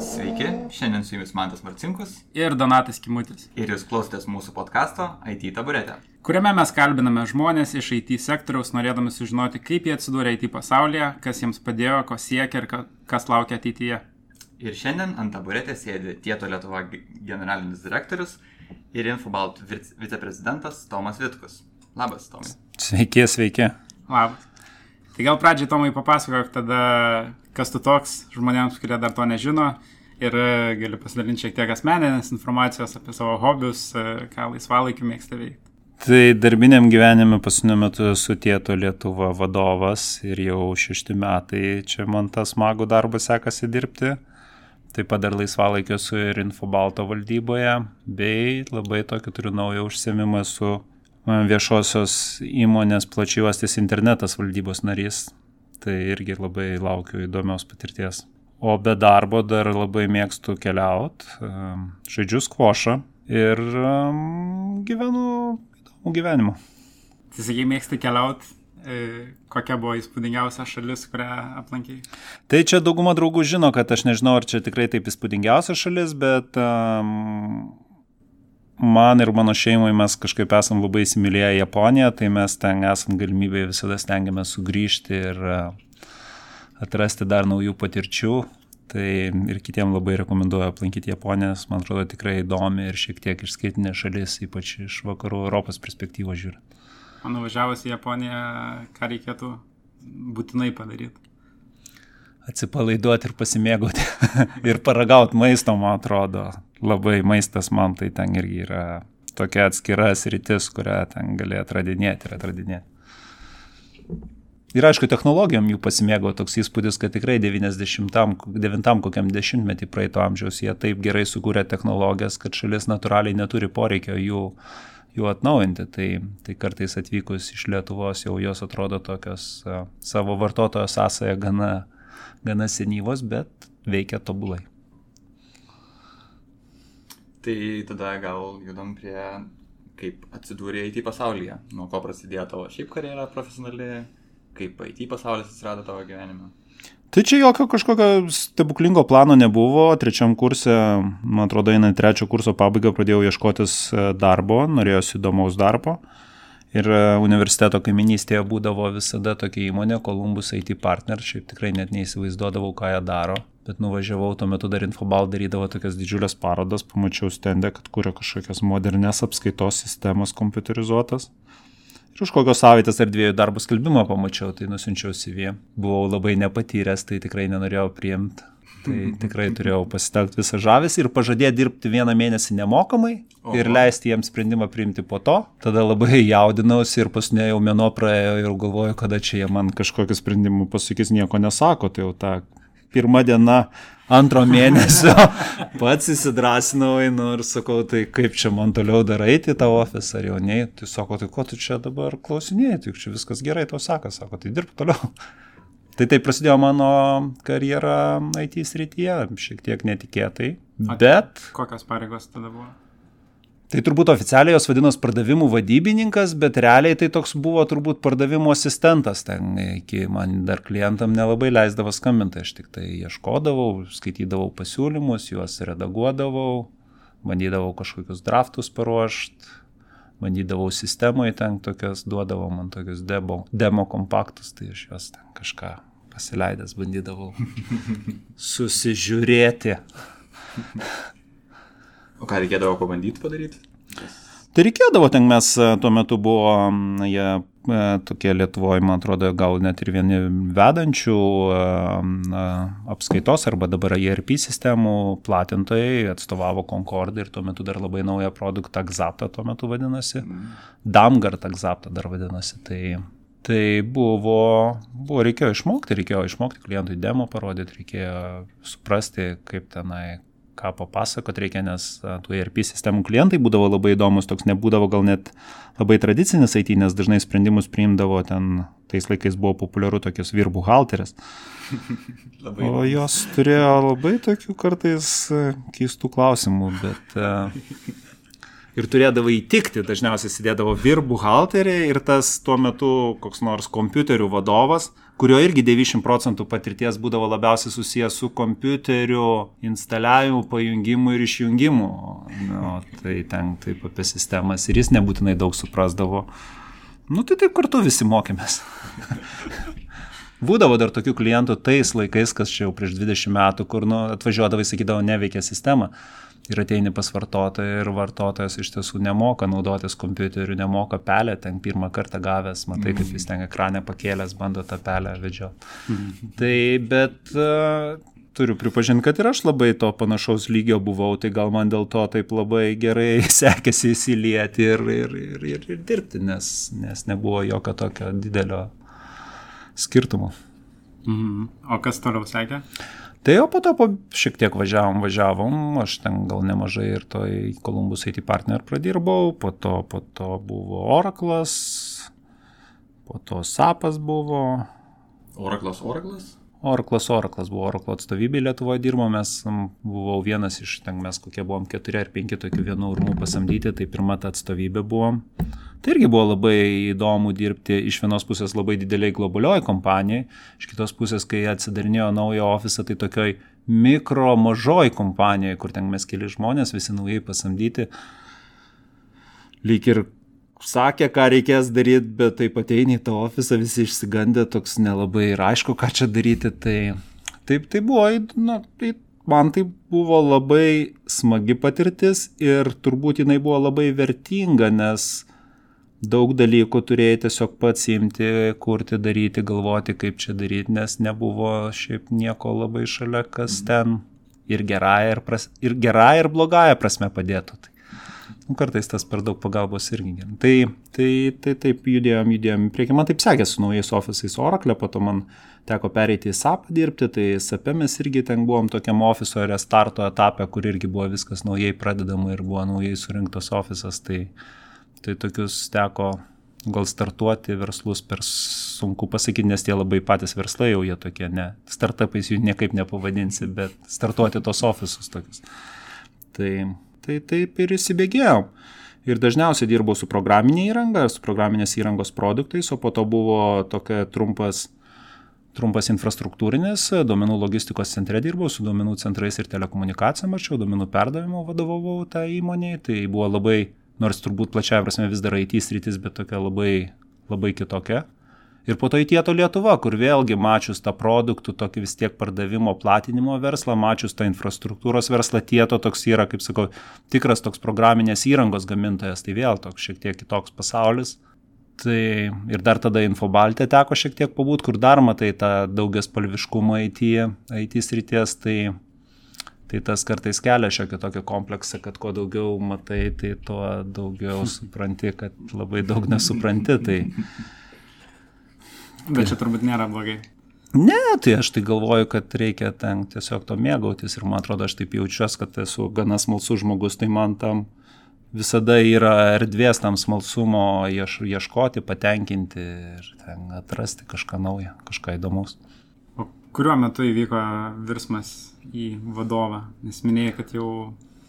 Sveiki, šiandien su jumis Mantas Marcinkus ir Donatas Kimutis, ir jūs klausotės mūsų podkasto IT taburetė. kuriame mes kalbiname žmonės iš IT sektoriaus, norėdami sužinoti, kaip jie atsidūrė IT pasaulyje, kas jiems padėjo, ko siekia ir ka- kas laukia ateityje. Ir šiandien ant taburetės sėdi Tieto Lietuva generalinis direktorius ir Infobalt vic- viceprezidentas Tomas Vitkus. Labas, Tomai. Sveiki, sveiki. Labas. Tai gal pradžiai Tomai papasakok tada, kas tu toks žmonėms, kurie dar to nežino. Ir e, gali pasidalinti šiek tiek asmeninės informacijos apie savo hobius, e, ką laisvalaikiu mėgsta veikti. Tai darbiniam gyvenime pasiniu metu esu Tieto Lietuva vadovas ir jau šešti metai čia man tas smagų darbą sekasi dirbti. Taip pat dar laisvalaikio esu ir Infobalto valdyboje, bei labai tokį turiu naują užsiemimą su viešosios įmonės plačiuostis internetas valdybos narys. Tai irgi labai laukiu įdomios patirties. O be darbo dar labai mėgstu keliauti, žaidžiu skvošą ir um, gyvenu įdomų gyvenimą. Tai sakai, mėgsti keliauti, kokia buvo įspūdingiausia šalis, kurią aplankiai? Tai čia dauguma draugų žino, kad aš nežinau, ar čia tikrai taip įspūdingiausia šalis, bet um, man ir mano šeimai mes kažkaip esam labai įsimylėję Japoniją, tai mes ten esam galimybėje visada stengiamės sugrįžti ir uh, atrasti dar naujų patirčių. Tai ir kitiems labai rekomenduoju aplankyti Japoniją, nes man atrodo tikrai įdomi ir šiek tiek išskirtinė šalis, ypač iš vakarų Europos perspektyvos žiūrint. O nuvažiavus į Japoniją, ką reikėtų būtinai padaryti? Atsipalaiduoti ir pasimėgauti. ir paragauti maisto, man atrodo. Labai maistas man tai ten irgi yra tokia atskira sritis, kurią ten gali atradinėti ir atradinėti. Ir aišku, technologijom jų pasimėgo toks įspūdis, kad tikrai 99 kokiam dešimtmetį praeito amžiaus jie taip gerai sukūrė technologijas, kad šalis natūraliai neturi poreikio jų, jų atnaujinti. Tai, tai kartais atvykus iš Lietuvos jau jos atrodo tokios savo vartotojo sąsąją gana, gana senyvos, bet veikia tobulai. Tai tada gal judam prie kaip atsidūrė IT pasaulyje, nuo ko prasidėjo tavo šiaip karjera profesionali, kaip IT pasaulis atsirado tavo gyvenime. Tai čia jokio kažkokio stebuklingo plano nebuvo. Trečiam kursė, man atrodo, einant trečio kurso pabaigą pradėjau ieškotis e, darbo, norėjosi įdomaus darbo. Ir e, universiteto kaiminystėje būdavo visada tokia įmonė, Columbus IT Partner, šiaip tikrai net neįsivaizduodavau, ką jie daro. Bet nuvažiavau, tuo metu dar Infobal darydavo tokias didžiulės parodas, pamačiau stendę, kad kuria kažkokias modernes apskaitos sistemas kompiuterizuotas. Ir už kokios savaitės ar dviejų darbų skelbimą pamačiau, tai nusinčiau CV. Buvau labai nepatyręs, tai tikrai nenorėjau priimti. Tai tikrai turėjau pasitelkti visą žavesį ir pažadėti dirbti vieną mėnesį nemokamai Oho. ir leisti jiems sprendimą priimti po to. Tada labai jaudinausi ir pasinėjau mėno praėjo ir galvoju, kada čia jie man kažkokiu sprendimu pasakys, nieko nesako. Tai jau ta pirma diena antro mėnesio pats įsidrasinau einu ir sakau, tai kaip čia man toliau darai į tą ofisą ar jau ne. Tai sako, tai ko tu čia dabar klausinėjai, tai čia viskas gerai tau sako, sako, tai dirbk toliau. Tai taip prasidėjo mano karjera IT srityje, šiek tiek netikėtai, bet... Kokios pareigos tada buvo? Tai turbūt oficialiai jos vadinosi pardavimų vadybininkas, bet realiai tai toks buvo turbūt pardavimų asistentas. Ten iki man dar klientam nelabai leisdavo skambinti, aš tik tai ieškodavau, skaitydavau pasiūlymus, juos redaguodavau, bandydavau kažkokius draftus paruošti, bandydavau sistemoje ten tokias, duodavo man tokius demo, demo kompaktus, tai aš juos ten kažką pasileidęs bandydavau susižiūrėti. O ką reikėdavo pabandyti padaryti? Tai reikėdavo, ten mes e, tuo metu buvo, jie e, tokie Lietuvoje, man atrodo, gal net ir vieni vedančių e, apskaitos arba dabar ERP sistemų platintojai atstovavo Concord ir tuo metu dar labai naują produktą Xapta tuo metu vadinasi. Damgard Xapta dar vadinasi. Tai, tai buvo, buvo, reikėjo išmokti, reikėjo išmokti klientui demo parodyti, reikėjo suprasti, kaip tenai ką papasakot reikia, nes tų ERP sistemų klientai būdavo labai įdomus, toks nebūdavo gal net labai tradicinis IT, nes dažnai sprendimus priimdavo ten, tais laikais buvo populiaru tokios vyr buhalterės. o jos turėjo labai tokių kartais keistų klausimų, bet... Ir turėdavo įtikti, dažniausiai sėdėdavo vyr buhalteriai ir tas tuo metu koks nors kompiuterių vadovas kurio irgi 90 procentų patirties būdavo labiausiai susijęs su kompiuteriu, instaliavimu, pajungimu ir išjungimu. Nu, tai ten taip apie sistemas ir jis nebūtinai daug suprasdavo. Nu tai taip kartu visi mokėmės. Būdavo dar tokių klientų tais laikais, kas čia jau prieš 20 metų, kur nu, atvažiuodavai, sakydavo, neveikia sistema ir ateini pas vartotoją ir vartotojas iš tiesų nemoka naudotis kompiuteriu, nemoka pelę, ten pirmą kartą gavęs, matai, kaip jis ten ekranę pakėlęs, bando tą pelę vedžioti. Mhm. Tai bet uh, turiu pripažinti, kad ir aš labai to panašaus lygio buvau, tai gal man dėl to taip labai gerai sekėsi įsilieti ir, ir, ir, ir, ir dirbti, nes, nes nebuvo jokio tokio didelio skirtumo. Mhm. O kas toliau sekė? Tai o po to po šiek tiek važiavom, važiavom, aš ten gal nemažai ir to į Columbus IT partner pradirbau, po to, po to buvo Oraclas, po to SAPas buvo. Oraclas, Oraclas? Oraclas, Oraclas buvo Oraclo atstovybė Lietuvoje dirbo, mes buvau vienas iš ten, mes kokie buvom keturi ar penki tokių vienų urmų pasamdyti, tai pirma ta atstovybė buvom. Tai irgi buvo labai įdomu dirbti iš vienos pusės labai dideliai globalioj kompanijai, iš kitos pusės, kai atsidarinėjo naują ofisą, tai tokioj mikro mažoj kompanijoje, kur ten mes keli žmonės, visi naujai pasamdyti. Lyg ir sakė, ką reikės daryti, bet taip ateini į tą ofisą, visi išsigandę, toks nelabai ir aišku, ką čia daryti. Tai taip tai buvo, na, tai man tai buvo labai smagi patirtis ir turbūt jinai buvo labai vertinga, nes daug dalykų turėjai tiesiog pats imti, kurti, daryti, galvoti, kaip čia daryti, nes nebuvo šiaip nieko labai šalia, kas mhm. ten ir gerąją, ir, pras, ir, gerąją, ir blogąją prasme padėtų. Tai, nu, kartais tas per daug pagalbos irgi. Tai, tai, tai taip judėjom, judėjom į priekį. Man taip sekėsi su naujais ofisais Oracle, po to man teko pereiti į SAP dirbti, tai SAP mes irgi ten buvom tokiam ofiso restarto etape, kur irgi buvo viskas naujai pradedama ir buvo naujai surinktas ofisas. Tai, tai tokius teko gal startuoti verslus per sunku pasakyti, nes tie labai patys verslai jau jie tokie, ne, startupais jų niekaip nepavadinsi, bet startuoti tos ofisus tokius. Tai, tai taip ir įsibėgėjau. Ir dažniausiai dirbau su programinė įranga, su programinės įrangos produktais, o po to buvo tokia trumpas, trumpas infrastruktūrinis, duomenų logistikos centre dirbau, su duomenų centrais ir telekomunikacijom, mačiau, duomenų perdavimo vadovavau tą įmonį, tai buvo labai nors turbūt plačiaja prasme vis dar IT sritis, bet tokia labai, labai kitokia. Ir po to įtieto Lietuva, kur vėlgi mačius tą produktų, tokį vis tiek pardavimo, platinimo verslą, mačius tą infrastruktūros verslą, tieto toks yra, kaip sakau, tikras toks programinės įrangos gamintojas, tai vėl toks šiek tiek kitoks pasaulis. Tai ir dar tada infobaltė teko šiek tiek pabūt, kur dar matai tą daugias palviškumą IT, IT srities, tai Tai tas kartais kelia šiokį tokį kompleksą, kad kuo daugiau matai, tai tuo daugiau supranti, kad labai daug nesupranti. Tai... Bet čia turbūt nėra blogai. Ne, tai aš tai galvoju, kad reikia ten tiesiog to mėgautis ir man atrodo, aš taip jaučiuosi, kad esu gana smalsus žmogus, tai man tam visada yra erdvės tam smalsumo ieš, ieškoti, patenkinti ir ten atrasti kažką naujo, kažką įdomaus. O kuriuo metu įvyko virsmas į vadovą? Nes minėjai, kad jau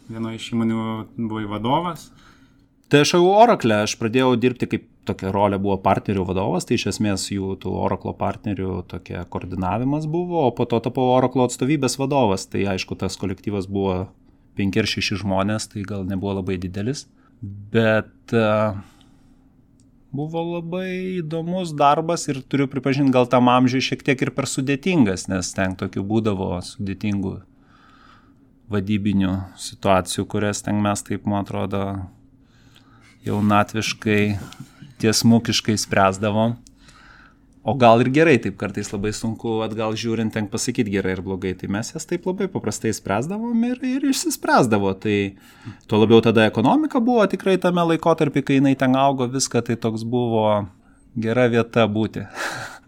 vienoje iš įmonių buvai vadovas. Tai aš jau Oracle, aš pradėjau dirbti kaip tokia rolė buvo partnerių vadovas, tai iš esmės jų tų Oracle partnerių tokia koordinavimas buvo, o po to tapau Oracle atstovybės vadovas, tai aišku, tas kolektyvas buvo 5 ar 6 žmonės, tai gal nebuvo labai didelis, bet uh, buvo labai įdomus darbas ir turiu pripažinti, gal tam amžiui šiek tiek ir per sudėtingas, nes ten tokių būdavo sudėtingų vadybinių situacijų, kurias ten mes taip, man atrodo, jaunatviškai, tiesmukiškai spręsdavom. O gal ir gerai, taip kartais labai sunku atgal žiūrint, ten pasakyti gerai ir blogai, tai mes jas taip labai paprastai spręsdavom ir, ir išsispręsdavo. Tai tuo labiau tada ekonomika buvo tikrai tame laikotarpį, kai jinai ten augo viską, tai toks buvo gera vieta būti.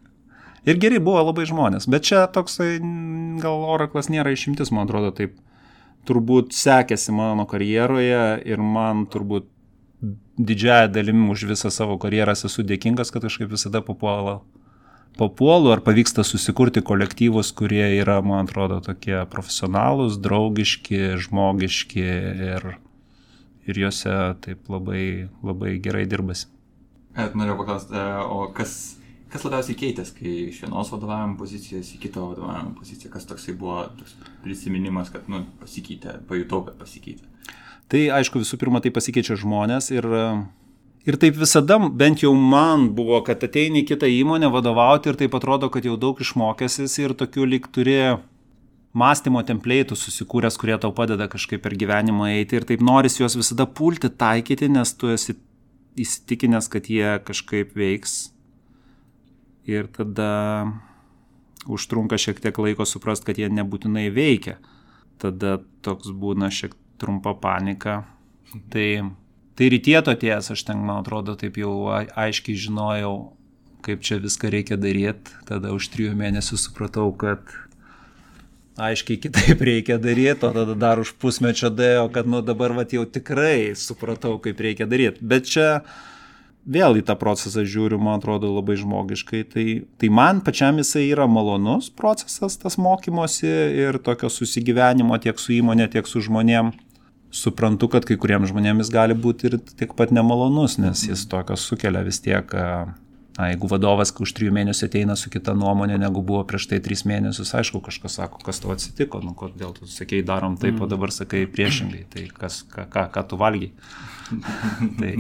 ir geri buvo labai žmonės, bet čia toksai gal oraklas nėra išimtis, man atrodo, taip turbūt sekėsi mano karjeroje ir man turbūt didžiąją dalimi už visą savo karjerą esu dėkingas, kad kažkaip visada papuola papuolu, ar pavyksta susikurti kolektyvus, kurie yra, man atrodo, tokie profesionalūs, draugiški, žmogiški ir, ir juose taip labai, labai gerai dirbasi. Et, norėjau paklausti, e, o kas kas labiausiai keitės, kai iš vienos vadovavimo pozicijos į kitą vadovavimo poziciją, kas toksai buvo toks prisiminimas, kad, nu, pasikeitė, pajutau, kad pasikeitė. Tai aišku, visų pirma, tai pasikeičia žmonės ir, ir taip visada, bent jau man buvo, kad ateini į kitą įmonę vadovauti ir taip atrodo, kad jau daug išmokęsis ir tokių lik turi mąstymo templėtų susikūręs, kurie tau padeda kažkaip per gyvenimą eiti ir taip noris juos visada pulti, taikyti, nes tu esi įsitikinęs, kad jie kažkaip veiks. Ir tada užtrunka šiek tiek laiko suprast, kad jie nebūtinai veikia. Tada toks būna šiek tiek trumpa panika. Tai, tai rytieto ties, aš ten, man atrodo, taip jau aiškiai žinojau, kaip čia viską reikia daryti. Tada už trijų mėnesių supratau, kad aiškiai kitaip reikia daryti, o tada dar už pusmečio dėjo, kad nu dabar vat, jau tikrai supratau, kaip reikia daryti. Bet čia vėl į tą procesą žiūriu, man atrodo, labai žmogiškai. Tai, tai man pačiam jisai yra malonus procesas, tas mokymosi ir tokio susigyvenimo tiek su įmonė, tiek su žmonėm suprantu, kad kai kuriems žmonėmis gali būti ir tiek pat nemalonus, nes jis tokio sukelia vis tiek, na, jeigu vadovas už trijų mėnesių ateina su kita nuomonė, negu buvo prieš tai tris mėnesius, aišku, kažkas sako, kas tau atsitiko, nu, kodėl tu sakei, darom taip, o mm. dabar sakai priešingai, tai kas, ką, ką, ką tu valgiai. tai,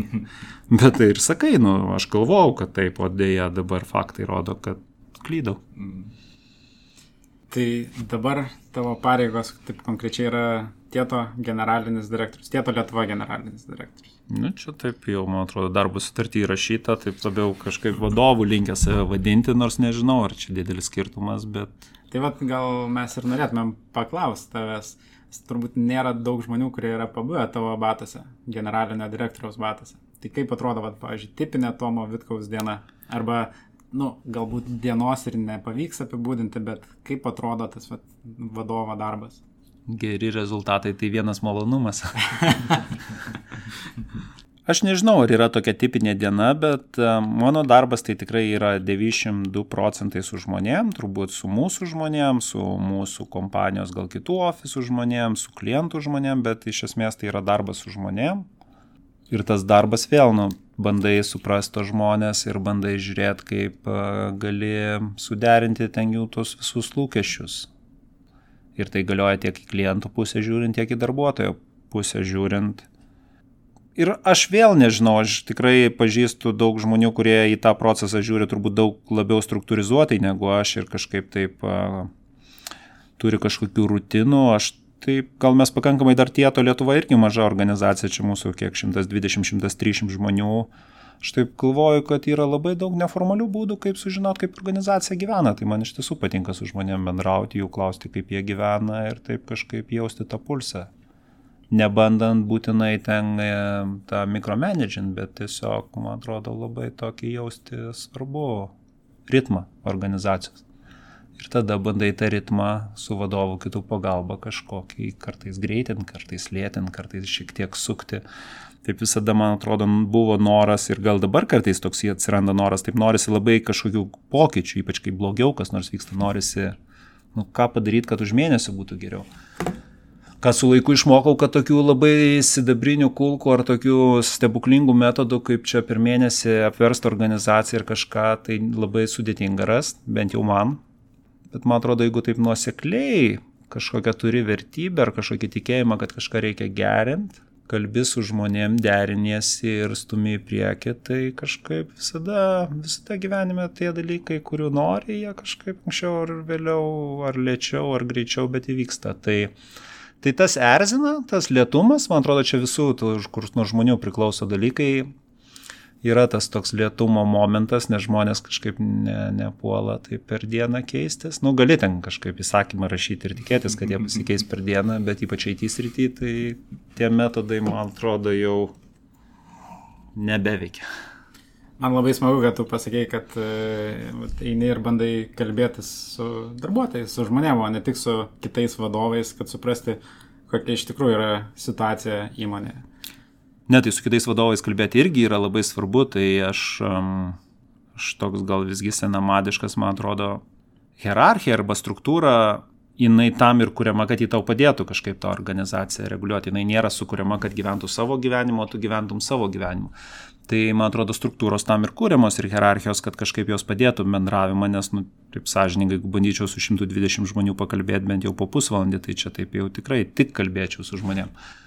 bet tai ir sakai, nu, aš galvojau, kad taip, o dėja dabar faktai rodo, kad klydau. Mm. Tai dabar tavo pareigos, taip konkrečiai yra Tieto generalinis direktorius, Tieto Lietuva generalinis direktorius. Nu, čia taip jau, man atrodo, darbo sutartį įrašyta, taip labiau kažkaip vadovų linkę save vadinti, nors nežinau, ar čia didelis skirtumas, bet... Tai vad gal mes ir norėtumėm paklausti tavęs, turbūt nėra daug žmonių, kurie yra pabuvę tavo batose, generalinio direktoriaus batose. Tai kaip atrodo, vad, pavyzdžiui, tipinė Tomo Vitkaus diena, arba nu, galbūt dienos ir nepavyks apibūdinti, bet kaip atrodo tas vat, vadovo darbas? Geri rezultatai tai vienas malonumas. Aš nežinau, ar yra tokia tipinė diena, bet e, mano darbas tai tikrai yra 92 procentai su žmonėm, turbūt su mūsų žmonėm, su mūsų kompanijos gal kitų ofisų žmonėm, su klientų žmonėm, bet iš esmės tai yra darbas su žmonėm. Ir tas darbas vėl, nu, bandai suprasti tos žmonės ir bandai žiūrėti, kaip e, gali suderinti ten jų tos visus lūkesčius. Ir tai galioja tiek į klientų pusę žiūrint, tiek į darbuotojo pusę žiūrint. Ir aš vėl nežinau, aš tikrai pažįstu daug žmonių, kurie į tą procesą žiūri turbūt daug labiau struktūrizuotai negu aš ir kažkaip taip a, turi kažkokių rutinų. Aš taip, gal mes pakankamai dar tieto Lietuva irgi maža organizacija, čia mūsų kiek 120-130 žmonių. Aš taip galvoju, kad yra labai daug neformalių būdų, kaip sužinoti, kaip organizacija gyvena. Tai man iš tiesų patinka su žmonėm bendrauti, jų klausti, kaip jie gyvena ir taip kažkaip jausti tą pulsą. Nebandant būtinai ten e, tą mikromanaging, bet tiesiog, man atrodo, labai tokį jausti svarbu ritmą organizacijos. Ir tada bandai tą ritmą su vadovu kitų pagalba kažkokį kartais greitint, kartais lėtint, kartais šiek tiek sukti taip visada, man atrodo, buvo noras ir gal dabar kartais toks atsiranda noras, taip norisi labai kažkokių pokyčių, ypač kai blogiau kas nors vyksta, norisi, nu, ką padaryti, kad už mėnesį būtų geriau. Ką su laiku išmokau, kad tokių labai sidabrinių kulkų ar tokių stebuklingų metodų, kaip čia per mėnesį apversti organizaciją ir kažką, tai labai sudėtinga rasti, bent jau man. Bet man atrodo, jeigu taip nuosekliai kažkokią turi vertybę ar kažkokį tikėjimą, kad kažką reikia gerinti, kalbi su žmonėm, deriniesi ir stumi į priekį, tai kažkaip visada, visada gyvenime tie dalykai, kurių nori, jie kažkaip anksčiau ar vėliau, ar lėčiau, ar greičiau, bet įvyksta. Tai, tai tas erzina, tas lietumas, man atrodo, čia visų, kur nuo žmonių priklauso dalykai, yra tas toks lietumo momentas, nes žmonės kažkaip ne, nepuola tai per dieną keistis. Nu, gali ten kažkaip įsakymą rašyti ir tikėtis, kad jie pasikeis per dieną, bet ypač eitys rytį, tai tie metodai, man atrodo, jau nebeveikia. Man labai smagu, kad tu pasakėjai, kad uh, eini ir bandai kalbėtis su darbuotojais, su žmonėmis, o ne tik su kitais vadovais, kad suprasti, kokia iš tikrųjų yra situacija įmonėje. Ne, tai su kitais vadovais kalbėti irgi yra labai svarbu, tai aš, aš toks gal visgi senamadiškas, man atrodo, hierarchija arba struktūra jinai tam ir kuriama, kad jį tau padėtų kažkaip tą organizaciją reguliuoti. Jinai nėra sukuriama, kad gyventų savo gyvenimo, tu gyventum savo gyvenimu. Tai, man atrodo, struktūros tam ir kūriamos ir hierarchijos, kad kažkaip jos padėtų bendravimą, nes, nu, taip sąžininkai, jeigu bandyčiau su 120 žmonių pakalbėti bent jau po pusvalandį, tai čia taip jau tikrai tik kalbėčiau su žmonėmis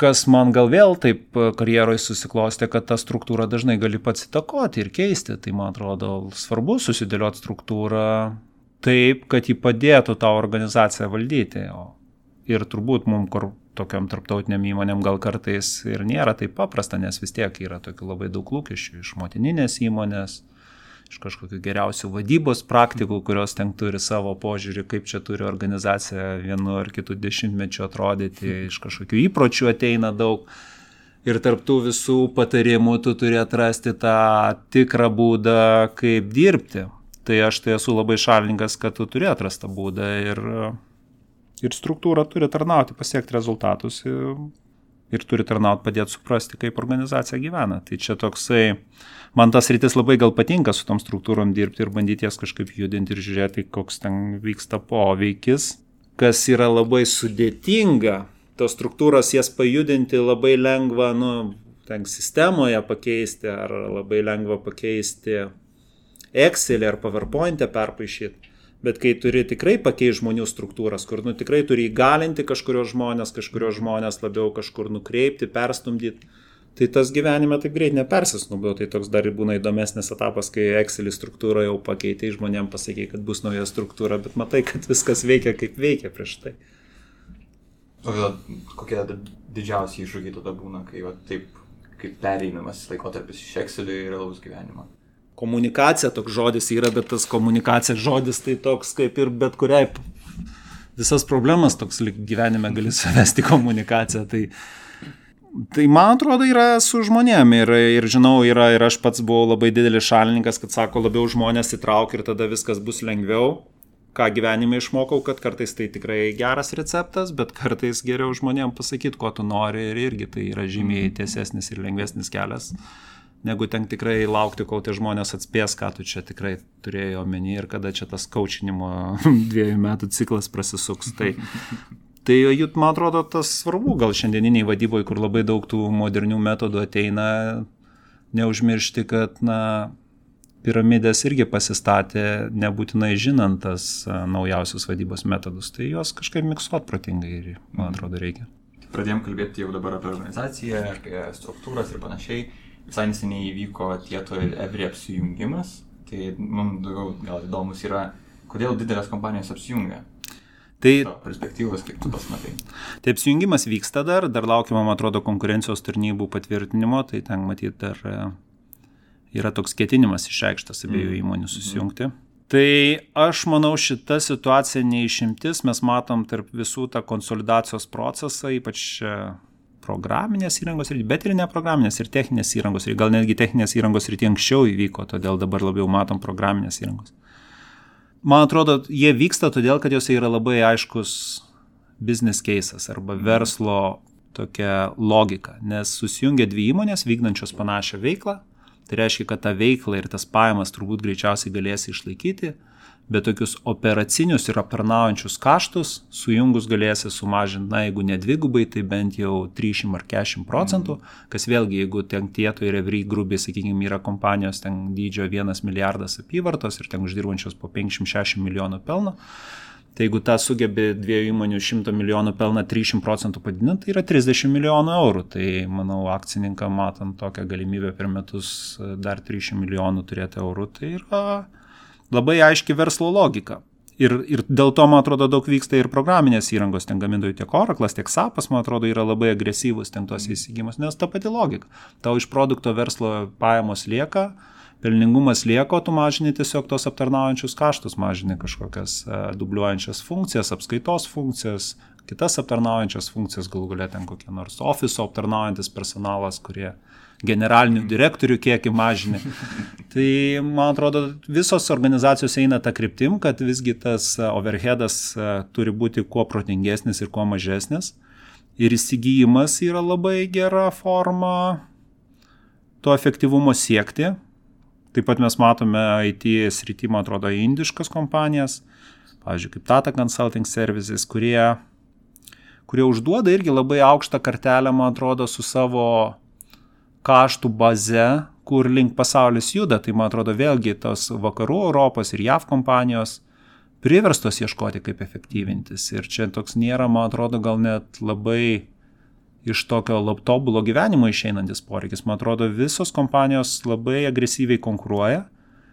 kas man gal vėl taip karjeroje susiklostė, kad tą struktūrą dažnai gali pats įtakoti ir keisti. Tai man atrodo svarbu susidėlioti struktūrą taip, kad ji padėtų tą organizaciją valdyti. Ir turbūt mums, kur tokiam tarptautiniam įmonėm gal kartais ir nėra taip paprasta, nes vis tiek yra tokių labai daug lūkesčių iš motininės įmonės, iš kažkokių geriausių vadybos praktikų, kurios ten turi savo požiūrį, kaip čia turi organizacija vienu ar kitu dešimtmečiu atrodyti, iš kažkokių įpročių ateina daug. Ir tarptų visų patarimų tu turi atrasti tą tikrą būdą, kaip dirbti. Tai aš tai esu labai šalininkas, kad tu turi atrastą būdą ir, ir struktūra turi tarnauti, pasiekti rezultatus ir, ir turi tarnauti padėti suprasti, kaip organizacija gyvena. Tai čia toksai man tas rytis labai gal patinka su tom struktūrom dirbti ir bandyti jas kažkaip judinti ir žiūrėti, koks ten vyksta poveikis, kas yra labai sudėtinga. Tos struktūros jas pajudinti labai lengva, nu, ten sistemoje pakeisti ar labai lengva pakeisti Excel ar PowerPoint e perpašyti. Bet kai turi tikrai pakeisti žmonių struktūras, kur nu, tikrai turi įgalinti kažkurios žmonės, kažkurios žmonės labiau kažkur nukreipti, perstumdyti, Tai tas gyvenime taip greit nepersisnubėjo, tai toks dar būna įdomesnis etapas, kai Excel struktūrą jau pakeitė, žmonėm pasakė, kad bus nauja struktūra, bet matai, kad viskas veikia kaip veikia prieš tai. Tada kokie didžiausi iššūkiai tada būna, kai va, taip kaip pereinamas laikotarpis iš Excel į realaus gyvenimą? Komunikacija toks žodis yra, bet tas komunikacija žodis tai toks kaip ir bet kuriai visas problemas toks gyvenime gali savesti komunikaciją. Tai Tai man atrodo yra su žmonėm ir, ir žinau, yra ir aš pats buvau labai didelis šalininkas, kad sako, labiau žmonės įtrauk ir tada viskas bus lengviau. Ką gyvenime išmokau, kad kartais tai tikrai geras receptas, bet kartais geriau žmonėm pasakyti, ko tu nori ir irgi tai yra žymiai mhm. tiesesnis ir lengvesnis kelias, negu ten tikrai laukti, kol tie žmonės atspės, ką tu čia tikrai turėjai omeny ir kada čia tas kaučinimo dviejų metų ciklas prasisuks. Tai Tai jūt, man atrodo, tas svarbu, gal šiandieniniai vadyboje, kur labai daug tų modernių metodų ateina, neužmiršti, kad, na, piramidės irgi pasistatė nebūtinai žinant tas naujausius vadybos metodus, tai juos kažkaip miksuot protingai ir, man mhm. atrodo, reikia. Pradėjom kalbėti jau dabar apie organizaciją, apie struktūras ir panašiai. Visai neseniai įvyko Tieto ir Evri apsijungimas. Tai mums daugiau gal įdomus yra, kodėl didelės kompanijos apsijungia. Tai perspektyvos, kaip tu tas matai. Taip, sujungimas vyksta dar, dar laukiama, man atrodo, konkurencijos tarnybų patvirtinimo, tai ten matyti dar e, yra toks ketinimas išreikštas abiejų mm. įmonių susijungti. Mm. Tai aš manau, šita situacija neišimtis, mes matom tarp visų tą konsolidacijos procesą, ypač e, programinės įrangos, bet ir neprograminės, ir techninės įrangos, ir gal netgi techninės įrangos rytį anksčiau įvyko, todėl dabar labiau matom programinės įrangos. Man atrodo, jie vyksta todėl, kad juose yra labai aiškus business cases arba verslo tokia logika, nes susijungia dvi įmonės vykdančios panašią veiklą, tai reiškia, kad tą veiklą ir tas pajamas turbūt greičiausiai galės išlaikyti, bet tokius operacinius ir aptarnaujančius kaštus sujungus galėsi sumažinti, na, jeigu ne dvigubai, tai bent jau 300 ar 40 procentų, mm. kas vėlgi, jeigu ten tieto ir evry grubiai, sakykime, yra kompanijos ten dydžio 1 milijardas apyvartos ir ten uždirbančios po 560 milijonų pelno, Tai jeigu tą sugebė dviejų įmonių 100 milijonų pelną 300 procentų padidinti, tai yra 30 milijonų eurų. Tai manau, akcininkam matant tokią galimybę per metus dar 300 milijonų turėti eurų, tai yra labai aiški verslo logika. Ir, ir dėl to, man atrodo, daug vyksta ir programinės įrangos, ten gamintojų tiek Oraclas, tiek SAPas, man atrodo, yra labai agresyvus ten tos įsigimus, nes ta pati logika. Tau iš produkto verslo pajamos lieka, pelningumas lieka, tu mažini tiesiog tos aptarnaujančius kaštus, mažini kažkokias uh, dubliuojančias funkcijas, apskaitos funkcijas, kitas aptarnaujančias funkcijas, galų galia ten kokie nors ofiso aptarnaujantis personalas, kurie uh, generalinių direktorių kiekį mažini. Tai, man atrodo, visos organizacijos eina tą kryptim, kad visgi tas e, overheadas e, turi būti kuo protingesnis ir kuo mažesnis. Ir įsigijimas yra labai gera forma to efektyvumo siekti. Taip pat mes matome IT srity, man atrodo, indiškas kompanijas, pavyzdžiui, kaip Tata Consulting Services, kurie, kurie užduoda irgi labai aukštą kartelę, man atrodo, su savo kaštų baze, kur link pasaulis juda. Tai man atrodo vėlgi tos vakarų Europos ir JAV kompanijos priverstos ieškoti, kaip efektyvintis. Ir čia toks nėra, man atrodo, gal net labai iš tokio tobulo gyvenimo išeinantis poreikis. Man atrodo, visos kompanijos labai agresyviai konkuruoja.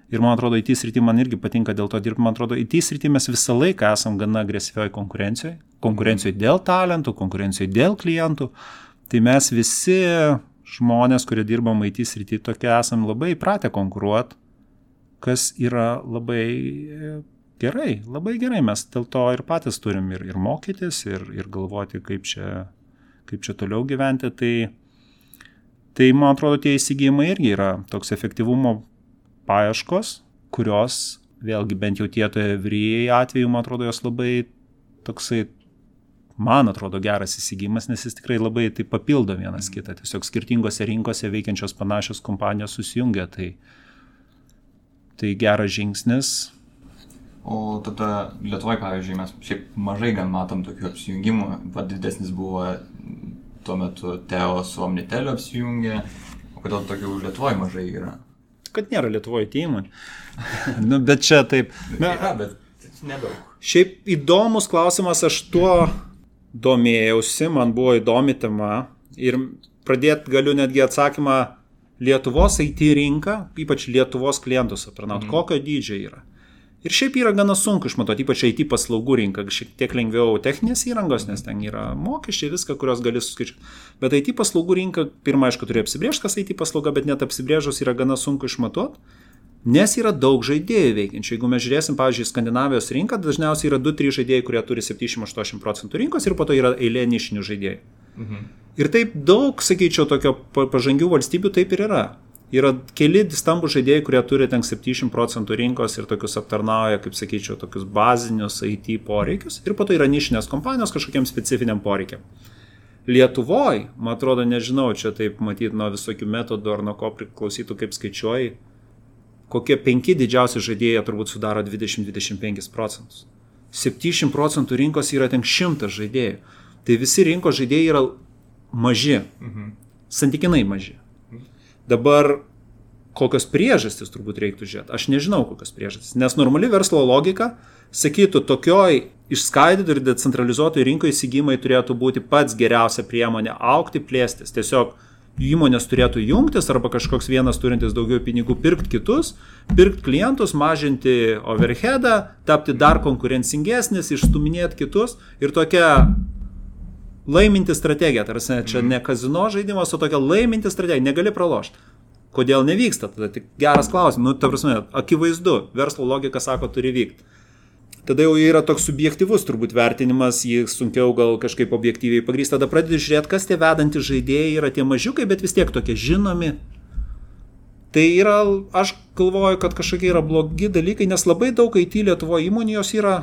Ir man atrodo, IT srity man irgi patinka dėl to dirbti. Man atrodo, IT srity mes visą laiką esam gana agresyvioje konkurencijoje. Konkurencijoje dėl talentų, konkurencijoje dėl klientų. Tai mes visi žmonės, kurie dirbam IT srity, tokie esam labai įpratę konkuruoti, kas yra labai gerai, labai gerai. Mes dėl to ir patys turim ir, ir mokytis, ir, ir galvoti, kaip čia kaip čia toliau gyventi, tai, tai man atrodo, tie įsigijimai irgi yra toks efektyvumo paieškos, kurios, vėlgi bent jau tietoje vyryjai atveju, man atrodo, jos labai toksai, man atrodo, geras įsigijimas, nes jis tikrai labai tai papildo vienas kitą. Tiesiog skirtingose rinkose veikiančios panašios kompanijos susijungia, tai, tai geras žingsnis, O tada Lietuvoje, pavyzdžiui, mes šiaip mažai gan matom tokių apsijungimų. Pat didesnis buvo tuo metu Teo su Omniteliu apsijungė. O kodėl tokių Lietuvoje mažai yra? Kad nėra Lietuvoje teimų. nu, bet čia taip. Na, yra, bet nedaug. Šiaip įdomus klausimas, aš tuo domėjausi, man buvo įdomi tema. Ir pradėti galiu netgi atsakymą Lietuvos IT rinką, ypač Lietuvos klientus aptarnauti. Mm. Kokio dydžio yra? Ir šiaip yra gana sunku išmatuoti, ypač IT paslaugų rinką, šiek tiek lengviau techninės įrangos, nes ten yra mokesčiai, viską, kurios gali suskaičiuoti. Bet IT paslaugų rinka, pirmą, aišku, turi apsibriežti, kas IT paslauga, bet net apsibrėžus yra gana sunku išmatuoti, nes yra daug žaidėjų veikiančių. Jeigu mes žiūrėsim, pavyzdžiui, Skandinavijos rinką, dažniausiai yra 2-3 žaidėjai, kurie turi 70-80 procentų rinkos ir po to yra eilė nišinių žaidėjų. Mhm. Ir taip daug, sakyčiau, tokio pažangių valstybių taip ir yra. Yra keli stambų žaidėjai, kurie turi ten 70 procentų rinkos ir tokius aptarnauja, kaip sakyčiau, tokius bazinius IT poreikius. Ir po to yra nišinės kompanijos kažkokiam specifiniam poreikiam. Lietuvoje, man atrodo, nežinau, čia taip matyti nuo visokių metodų ar nuo ko priklausytų, kaip skaičiuoji, kokie penki didžiausi žaidėjai turbūt sudaro 20-25 procentus. 70 procentų rinkos yra ten 100 žaidėjų. Tai visi rinkos žaidėjai yra maži. Mhm. Santykinai maži. Dabar kokios priežastys turbūt reiktų žiūrėti. Aš nežinau, kokios priežastys. Nes normali verslo logika sakytų, tokioj išskaidytų ir decentralizuotų rinkų įsigymai turėtų būti pats geriausia priemonė aukti, plėstis. Tiesiog įmonės turėtų jungtis arba kažkoks vienas turintis daugiau pinigų pirkti kitus, pirkti klientus, mažinti overheadą, tapti dar konkurencingesnis, išstuminėti kitus ir tokia laiminti strategija, tarsi čia mhm. ne kazino žaidimas, o tokia laiminti strategija, negali pralošti. Kodėl nevyksta? Tada tik geras klausimas, nu, ta prasme, akivaizdu, verslo logika sako, turi vykti. Tada jau yra toks subjektivus turbūt vertinimas, jį sunkiau gal kažkaip objektyviai pagrįsti. Tada pradedi žiūrėti, kas tie vedantys žaidėjai yra tie mažiukai, bet vis tiek tokie žinomi. Tai yra, aš galvoju, kad kažkokie yra blogi dalykai, nes labai daug IT Lietuvo įmonių jos yra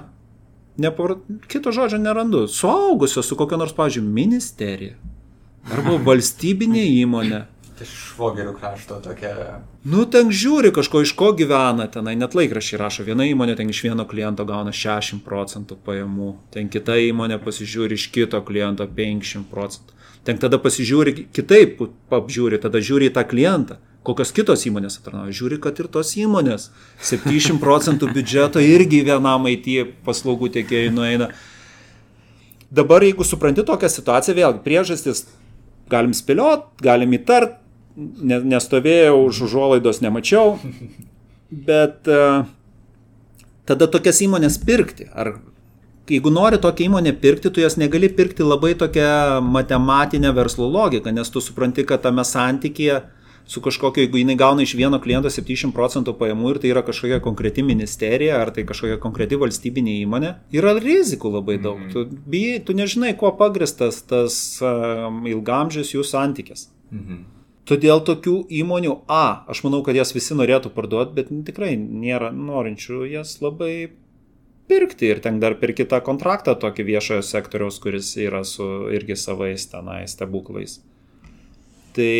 Nepar... Kito žodžio nerandu. Suaugusios su kokia nors, pavyzdžiui, ministerija. Arba valstybinė įmonė. Tai švogerių krašto tokia. Nu, ten žiūri kažko, iš ko gyvena tenai, net laikrašiai rašo. Viena įmonė ten iš vieno kliento gauna 60 procentų pajamų, ten kita įmonė pasižiūri iš kito kliento 50 procentų. Ten tada pasižiūri kitaip, apžiūri, tada žiūri į tą klientą kokios kitos įmonės aptarnauja. Žiūri, kad ir tos įmonės 70 procentų biudžeto irgi vienam IT paslaugų tiekėjai nueina. Dabar, jeigu supranti tokią situaciją, vėlgi priežastis galim spėliot, galim įtart, nestovėjau už užuolaidos, nemačiau, bet uh, tada tokias įmonės pirkti. Ar jeigu nori tokią įmonę pirkti, tu jas negali pirkti labai tokią matematinę verslo logiką, nes tu supranti, kad tame santykėje su kažkokiu, jeigu jinai gauna iš vieno kliento 70 procentų pajamų ir tai yra kažkokia konkreti ministerija ar tai kažkokia konkreti valstybinė įmonė, yra rizikų labai daug. Mm. Tu, bijai, tu nežinai, kuo pagristas tas um, ilgamžis jų santykis. Mm -hmm. Todėl tokių įmonių, A, aš manau, kad jas visi norėtų parduoti, bet tikrai nėra norinčių jas labai pirkti ir ten dar per kitą kontraktą tokį viešojo sektoriaus, kuris yra su irgi savais tenai stebuklais. Tai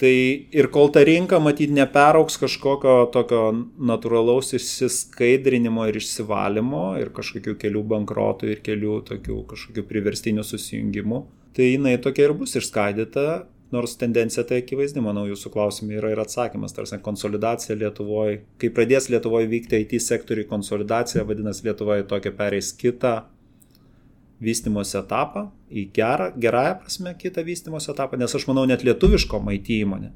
Tai ir kol ta rinka, matyt, neperauks kažkokio tokio natūralaus išsiskaidrinimo ir išsivalymo ir kažkokių kelių bankrotų ir kelių tokių kažkokių priverstinių susijungimų, tai jinai tokia ir bus išskaidyta, nors tendencija tai akivaizdi, manau, jūsų klausimai yra ir atsakymas, tarsi konsolidacija Lietuvoje, kai pradės Lietuvoje vykti IT sektoriui konsolidacija, vadinasi, Lietuvoje tokia pereis kitą vystimosi etapą, į gerą, gerąją prasme kitą vystimosi etapą, nes aš manau net lietuviško IT įmonė,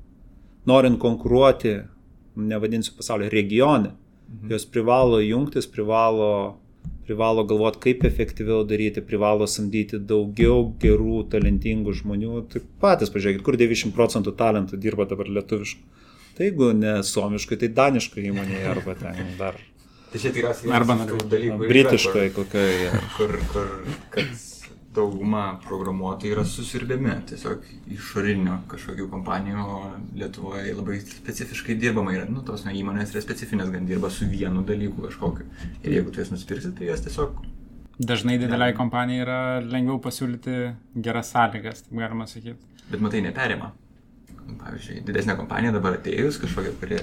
norint konkuruoti, nevadinsiu pasaulio, regione, mhm. jos privalo jungtis, privalo, privalo galvoti, kaip efektyviau daryti, privalo samdyti daugiau gerų, talentingų žmonių. Tai patys pažiūrėkit, kur 90 procentų talentų dirba dabar lietuviškai. Tai jeigu ne suomiškai, tai daniškai įmonėje arba ten dar Tai čia tikriausiai arba dalykų. Britiškai kokioje. Kur, kur, kad dauguma programuotojų yra susirbiami tiesiog išorinio kažkokių kompanijų, Lietuvoje labai specifiškai dirbama yra, nu, tos ne, įmonės yra specifinės, gan dirba su vienu dalyku kažkokiu. Ir jeigu tu jas nusipirksi, tai jas tiesiog... Dažnai dideliai kompanijai yra lengviau pasiūlyti geras sąlygas, taip galima sakyti. Bet matai, neperima. Pavyzdžiui, didesnė kompanija dabar atėjus kažkokia, kuri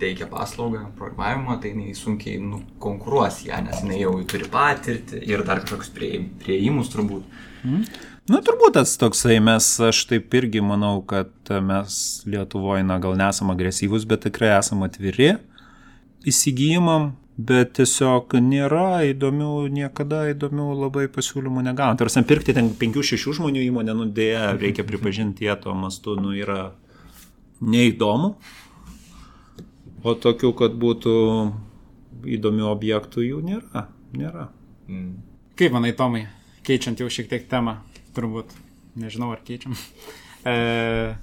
teikia paslaugą programavimo, tai jinai sunkiai nukonkuruos ją, nes jinai jau turi patirtį ir dar kažkokius prie, prieimus turbūt. Mm. Na, turbūt tas toksai, mes, aš taip irgi manau, kad mes Lietuvoje, na, gal nesam agresyvus, bet tikrai esam atviri įsigijimam, bet tiesiog nėra įdomių, niekada įdomių labai pasiūlymų negavom. Tarsi pirkti ten 5-6 žmonių įmonę, nu dėja, reikia pripažinti, jie to mastu, nu, yra neįdomu. O tokių, kad būtų įdomių objektų, jų nėra. nėra. Mm. Kaip manai, Tomai, keičiant jau šiek tiek temą, turbūt, nežinau ar keičiam. E,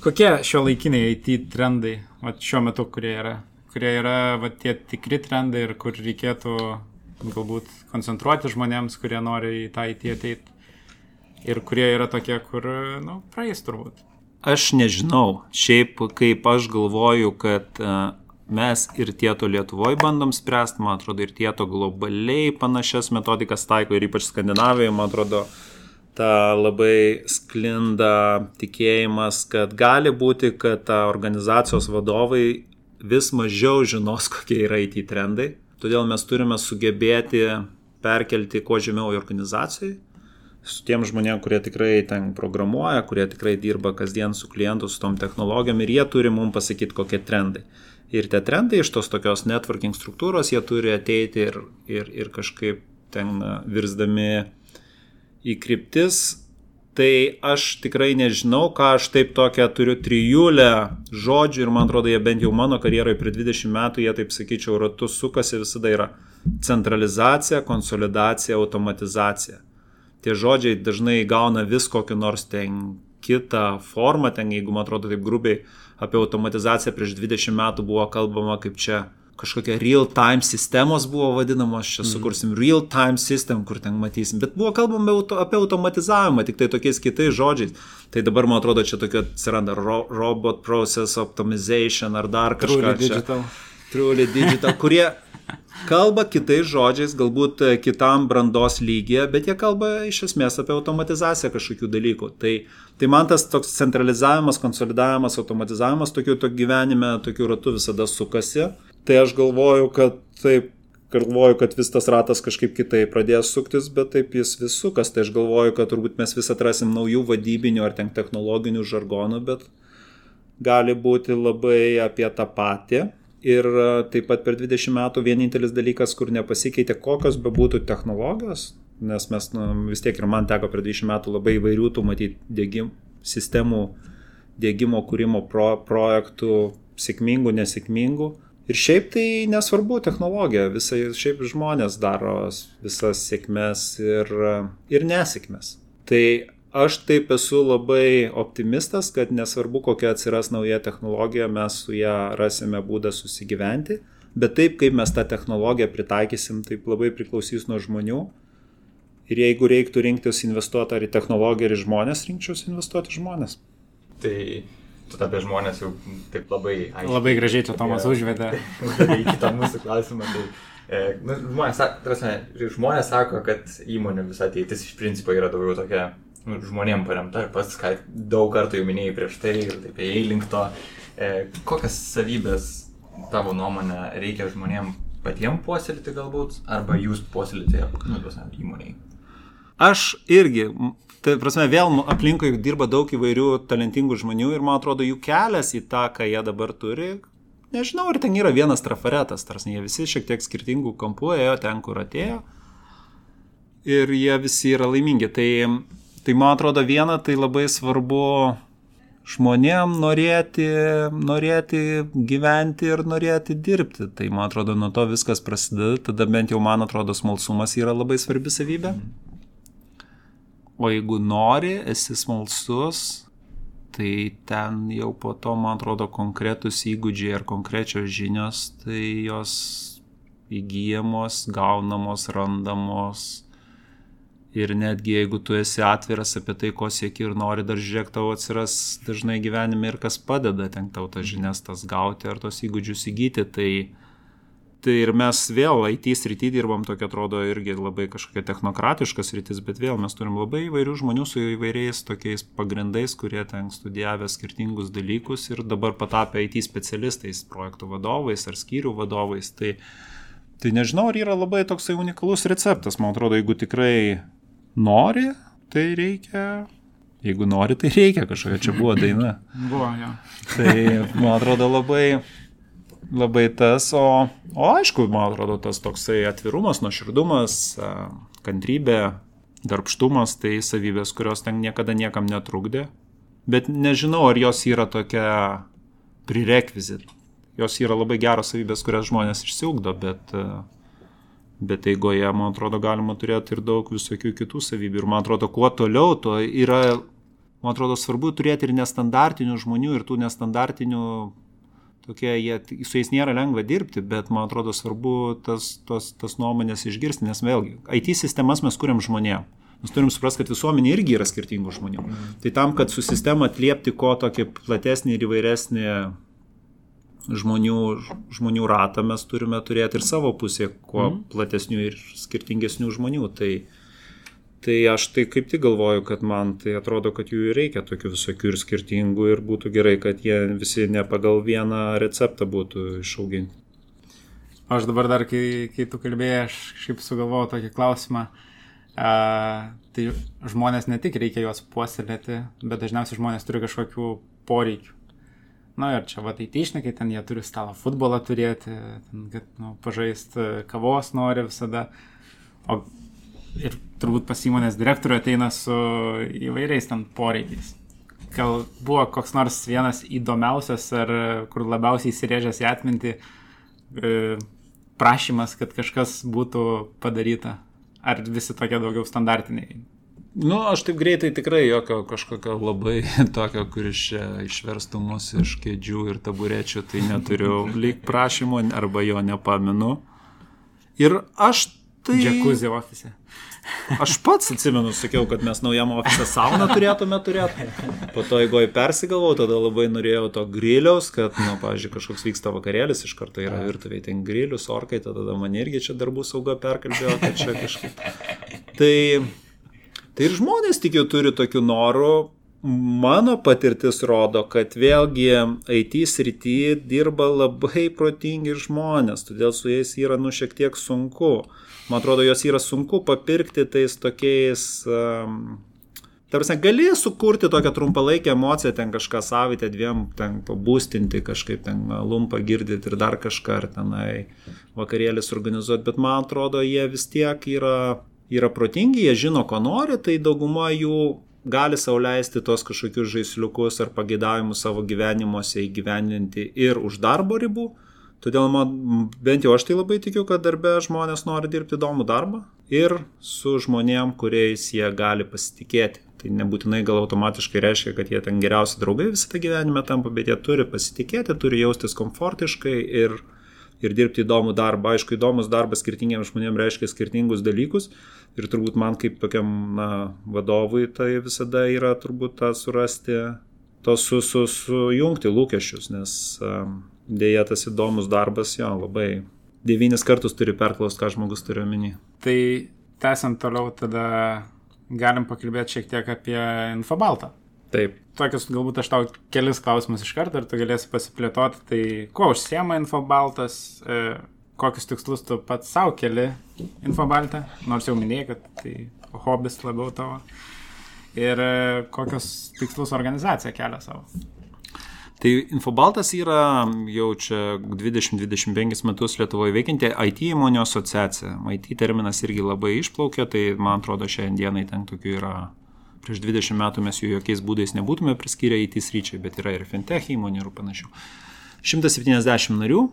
kokie šio laikiniai IT trendai, va, šiuo metu, kurie yra, kurie yra va, tie tikri trendai ir kur reikėtų galbūt koncentruoti žmonėms, kurie nori į tą IT ateiti ir kurie yra tokie, kur, nu, praeis turbūt. Aš nežinau. Šiaip kaip aš galvoju, kad e, mes ir tieto Lietuvoje bandom spręsti, man atrodo, ir tieto globaliai panašias metodikas taiko ir ypač Skandinavijoje, man atrodo, ta labai sklinda tikėjimas, kad gali būti, kad organizacijos vadovai vis mažiau žinos, kokie yra IT trendai. Todėl mes turime sugebėti perkelti kuo žemiau į organizacijai su tiem žmonėm, kurie tikrai ten programuoja, kurie tikrai dirba kasdien su klientu, su tom technologijom ir jie turi mums pasakyti, kokie trendai. Ir tie trendai iš tos tokios networking struktūros, jie turi ateiti ir, ir, ir kažkaip ten virsdami į kryptis. Tai aš tikrai nežinau, ką aš taip tokią turiu trijulę žodžių ir man atrodo, jie bent jau mano karjeroje prie 20 metų, jie taip sakyčiau, ratus sukasi visada yra centralizacija, konsolidacija, automatizacija tie žodžiai dažnai gauna vis kokį nors ten kitą formą, ten jeigu man atrodo taip grubiai apie automatizaciją prieš 20 metų buvo kalbama kaip čia kažkokia real-time sistemos buvo vadinamos, čia mhm. sukursim real-time system, kur ten matysim, bet buvo kalbama apie automatizavimą, tik tai tokiais kitais žodžiais. Tai dabar, man atrodo, čia tokia atsiranda ro robot process optimization ar dar kažkas. Truly digital. Truly digital, kurie kalba kitais žodžiais, galbūt e, kitam brandos lygyje, bet jie kalba iš esmės apie automatizaciją kažkokių dalykų. Tai, tai man tas toks centralizavimas, konsolidavimas, automatizavimas tokiu to gyvenime, tokiu ratu visada sukasi. Tai aš galvoju, kad taip galvoju, kad vis tas ratas kažkaip kitaip pradės suktis, bet taip jis vis sukas. Tai aš galvoju, kad turbūt mes vis atrasim naujų vadybinių ar ten technologinių žargonų, bet gali būti labai apie tą patį. Ir e, taip pat per 20 metų vienintelis dalykas, kur nepasikeitė, kokios bebūtų technologijos, nes mes nu, vis tiek ir man teko per 20 metų labai įvairių tų matyti dėgym, sistemų dėgymo kūrimo pro, projektų, sėkmingų, nesėkmingų. Ir šiaip tai nesvarbu technologija, visai šiaip žmonės daro visas sėkmes ir, ir nesėkmes. Tai Aš taip esu labai optimistas, kad nesvarbu, kokia atsiras nauja technologija, mes su ją rasime būdą susigyventi, bet taip, kaip mes tą technologiją pritaikysim, taip labai priklausys nuo žmonių. Ir jeigu reiktų rinktis investuoti ar į technologiją, ar į žmonės, rinkčiausi investuoti žmonės. Tai tu apie žmonės jau taip labai aiškiai. Labai gražiai čia Tomas užvedė. į kitą mūsų klausimą. Tai, e, nu, žmonės, tarsi, žmonės sako, kad įmonių visa ateitis iš principo yra daugiau tokia žmonėm paremta ir pats, ką daug kartų jau minėjai prieš tai ir taip ėjai link to, e, kokias savybės tavo nuomonė reikia žmonėm patiems puoselėti galbūt, arba jūs puoselėti nu, įmoniai? Aš irgi, tai prasme, vėl aplinkui dirba daug įvairių talentingų žmonių ir man atrodo jų kelias į tą, ką jie dabar turi, nežinau, ar ten yra vienas trafaretas, tarsi jie visi šiek tiek skirtingų kampų ėjo ten, kur atėjo ir jie visi yra laimingi. Tai, tai man atrodo viena, tai labai svarbu žmonėm norėti, norėti gyventi ir norėti dirbti. Tai man atrodo, nuo to viskas prasideda, tada bent jau man atrodo, smalsumas yra labai svarbi savybė. O jeigu nori, esi smalsus, tai ten jau po to, man atrodo, konkretus įgūdžiai ar konkrečios žinios, tai jos įgyjamos, gaunamos, randamos Ir netgi jeigu tu esi atviras apie tai, ko sieki ir nori, dar žiūrėk, tau atsiras dažnai gyvenime ir kas padeda ten tau tas žinias tas gauti ar tos įgūdžius įgyti. Tai, tai ir mes vėl IT srity dirbam, tokia atrodo irgi labai kažkokia technokratiškas rytis, bet vėl mes turim labai įvairių žmonių su įvairiais tokiais pagrindais, kurie ten studijavę skirtingus dalykus ir dabar patapę IT specialistais, projektų vadovais ar skyrių vadovais. Tai, tai nežinau, ar yra labai toksai unikalus receptas. Man atrodo, jeigu tikrai nori, tai reikia. Jeigu nori, tai reikia kažkokia čia buvo daina. Buvo, jo. Tai man atrodo labai, labai tas, o, o aišku, man atrodo tas toksai atvirumas, nuoširdumas, kantrybė, darbštumas, tai savybės, kurios ten niekada niekam netrukdė. Bet nežinau, ar jos yra tokia prerequisite. Jos yra labai geros savybės, kurias žmonės išsiugdo, bet uh, Bet eigoje, man atrodo, galima turėti ir daug visokių kitų savybių. Ir man atrodo, kuo toliau, to yra, man atrodo, svarbu turėti ir nestandartinių žmonių, ir tų nestandartinių, tokie, jie, su jais nėra lengva dirbti, bet man atrodo, svarbu tas, tas, tas nuomonės išgirsti, nes vėlgi, IT sistemas mes kuriam žmonėm. Mes turim suprasti, kad visuomenė irgi yra skirtingų žmonių. Mm. Tai tam, kad su sistema atliepti ko tokį platesnį ir įvairesnį žmonių, žmonių ratą mes turime turėti ir savo pusėje, kuo mm. platesnių ir skirtingesnių žmonių. Tai, tai aš tai kaip tik galvoju, kad man tai atrodo, kad jų reikia tokių visokių ir skirtingų ir būtų gerai, kad jie visi ne pagal vieną receptą būtų išauginti. Aš dabar dar, kai, kai tu kalbėjai, aš šiaip sugalvojau tokį klausimą. Uh, tai žmonės ne tik reikia juos puoselėti, bet dažniausiai žmonės turi kažkokių poreikių. Na ir čia va tai teišnekai, ten jie turi stalo futbolą turėti, ten, kad nu, pažaisti kavos nori visada. O ir turbūt pas įmonės direktorių ateina su įvairiais ten poreikiais. Gal buvo koks nors vienas įdomiausias ar kur labiausiai įsirėžęs į atmintį e, prašymas, kad kažkas būtų padaryta? Ar visi tokie daugiau standartiniai? Nu, aš taip greitai tikrai jokio kažkokio labai tokio, kuris čia išverstų mus iš kėdžių ir taburečių, tai neturiu lyg prašymo arba jo nepaminu. Ir aš tai... Džekuzį ofise. Aš pats atsimenu, sakiau, kad mes naujam ofise sauną turėtume turėti. Po to, jeigu persigalvau, tada labai norėjau to griliaus, kad, na, nu, pavyzdžiui, kažkoks vyksta vakarėlis, iš karto yra virtuviai ten grilius, orkai, tada man irgi čia darbų sauga perkalbėjo, kad čia kažkaip. Tai Tai ir žmonės tikiu turi tokių norų. Mano patirtis rodo, kad vėlgi IT srity dirba labai protingi žmonės, todėl su jais yra nu šiek tiek sunku. Man atrodo, jos yra sunku papirkti tais tokiais... Um, Tarsi gali sukurti tokią trumpalaikę emociją, ten kažką savaitę, dviem, ten pabūstinti kažkaip, ten lumpą girdyti ir dar kažką, ar tenai vakarėlis organizuoti, bet man atrodo, jie vis tiek yra yra protingi, jie žino, ko nori, tai dauguma jų gali sauliaisti tos kažkokius žaisliukus ar pageidavimus savo gyvenimuose įgyvendinti ir už darbo ribų. Todėl man, bent jau aš tai labai tikiu, kad darbe žmonės nori dirbti įdomų darbą ir su žmonėm, kuriais jie gali pasitikėti. Tai nebūtinai gal automatiškai reiškia, kad jie ten geriausi draugai visą tą gyvenimą tampa, bet jie turi pasitikėti, turi jaustis komfortiškai ir, ir dirbti įdomų darbą. Aišku, įdomus darbas skirtingiems žmonėms reiškia skirtingus dalykus, Ir turbūt man kaip tokiam na, vadovui tai visada yra turbūt tą surasti, to su, su, sujungti lūkesčius, nes um, dėja tas įdomus darbas jo labai devynis kartus turi perklausti, ką žmogus turi omeny. Tai tęsiant toliau tada galim pakalbėti šiek tiek apie Infobaltą. Taip. Tokius galbūt aš tau kelis klausimus iš karto ir tu galėsi pasiplėtoti. Tai kuo užsiema Infobaltas, e, kokius tikslus tu pats savo keli Infobaltą, nors jau minėjai, kad tai hobis labiau tavo. Ir e, kokius tikslus organizacija kelia savo. Tai Infobaltas yra jau čia 20-25 metus Lietuvoje veikianti IT įmonių asociacija. IT terminas irgi labai išplaukė, tai man atrodo šiandienai ten tokių yra Prieš 20 metų mes jų jokiais būdais nebūtume priskyrę į tysryčiai, bet yra ir fintech įmonių ir panašių. 170 narių.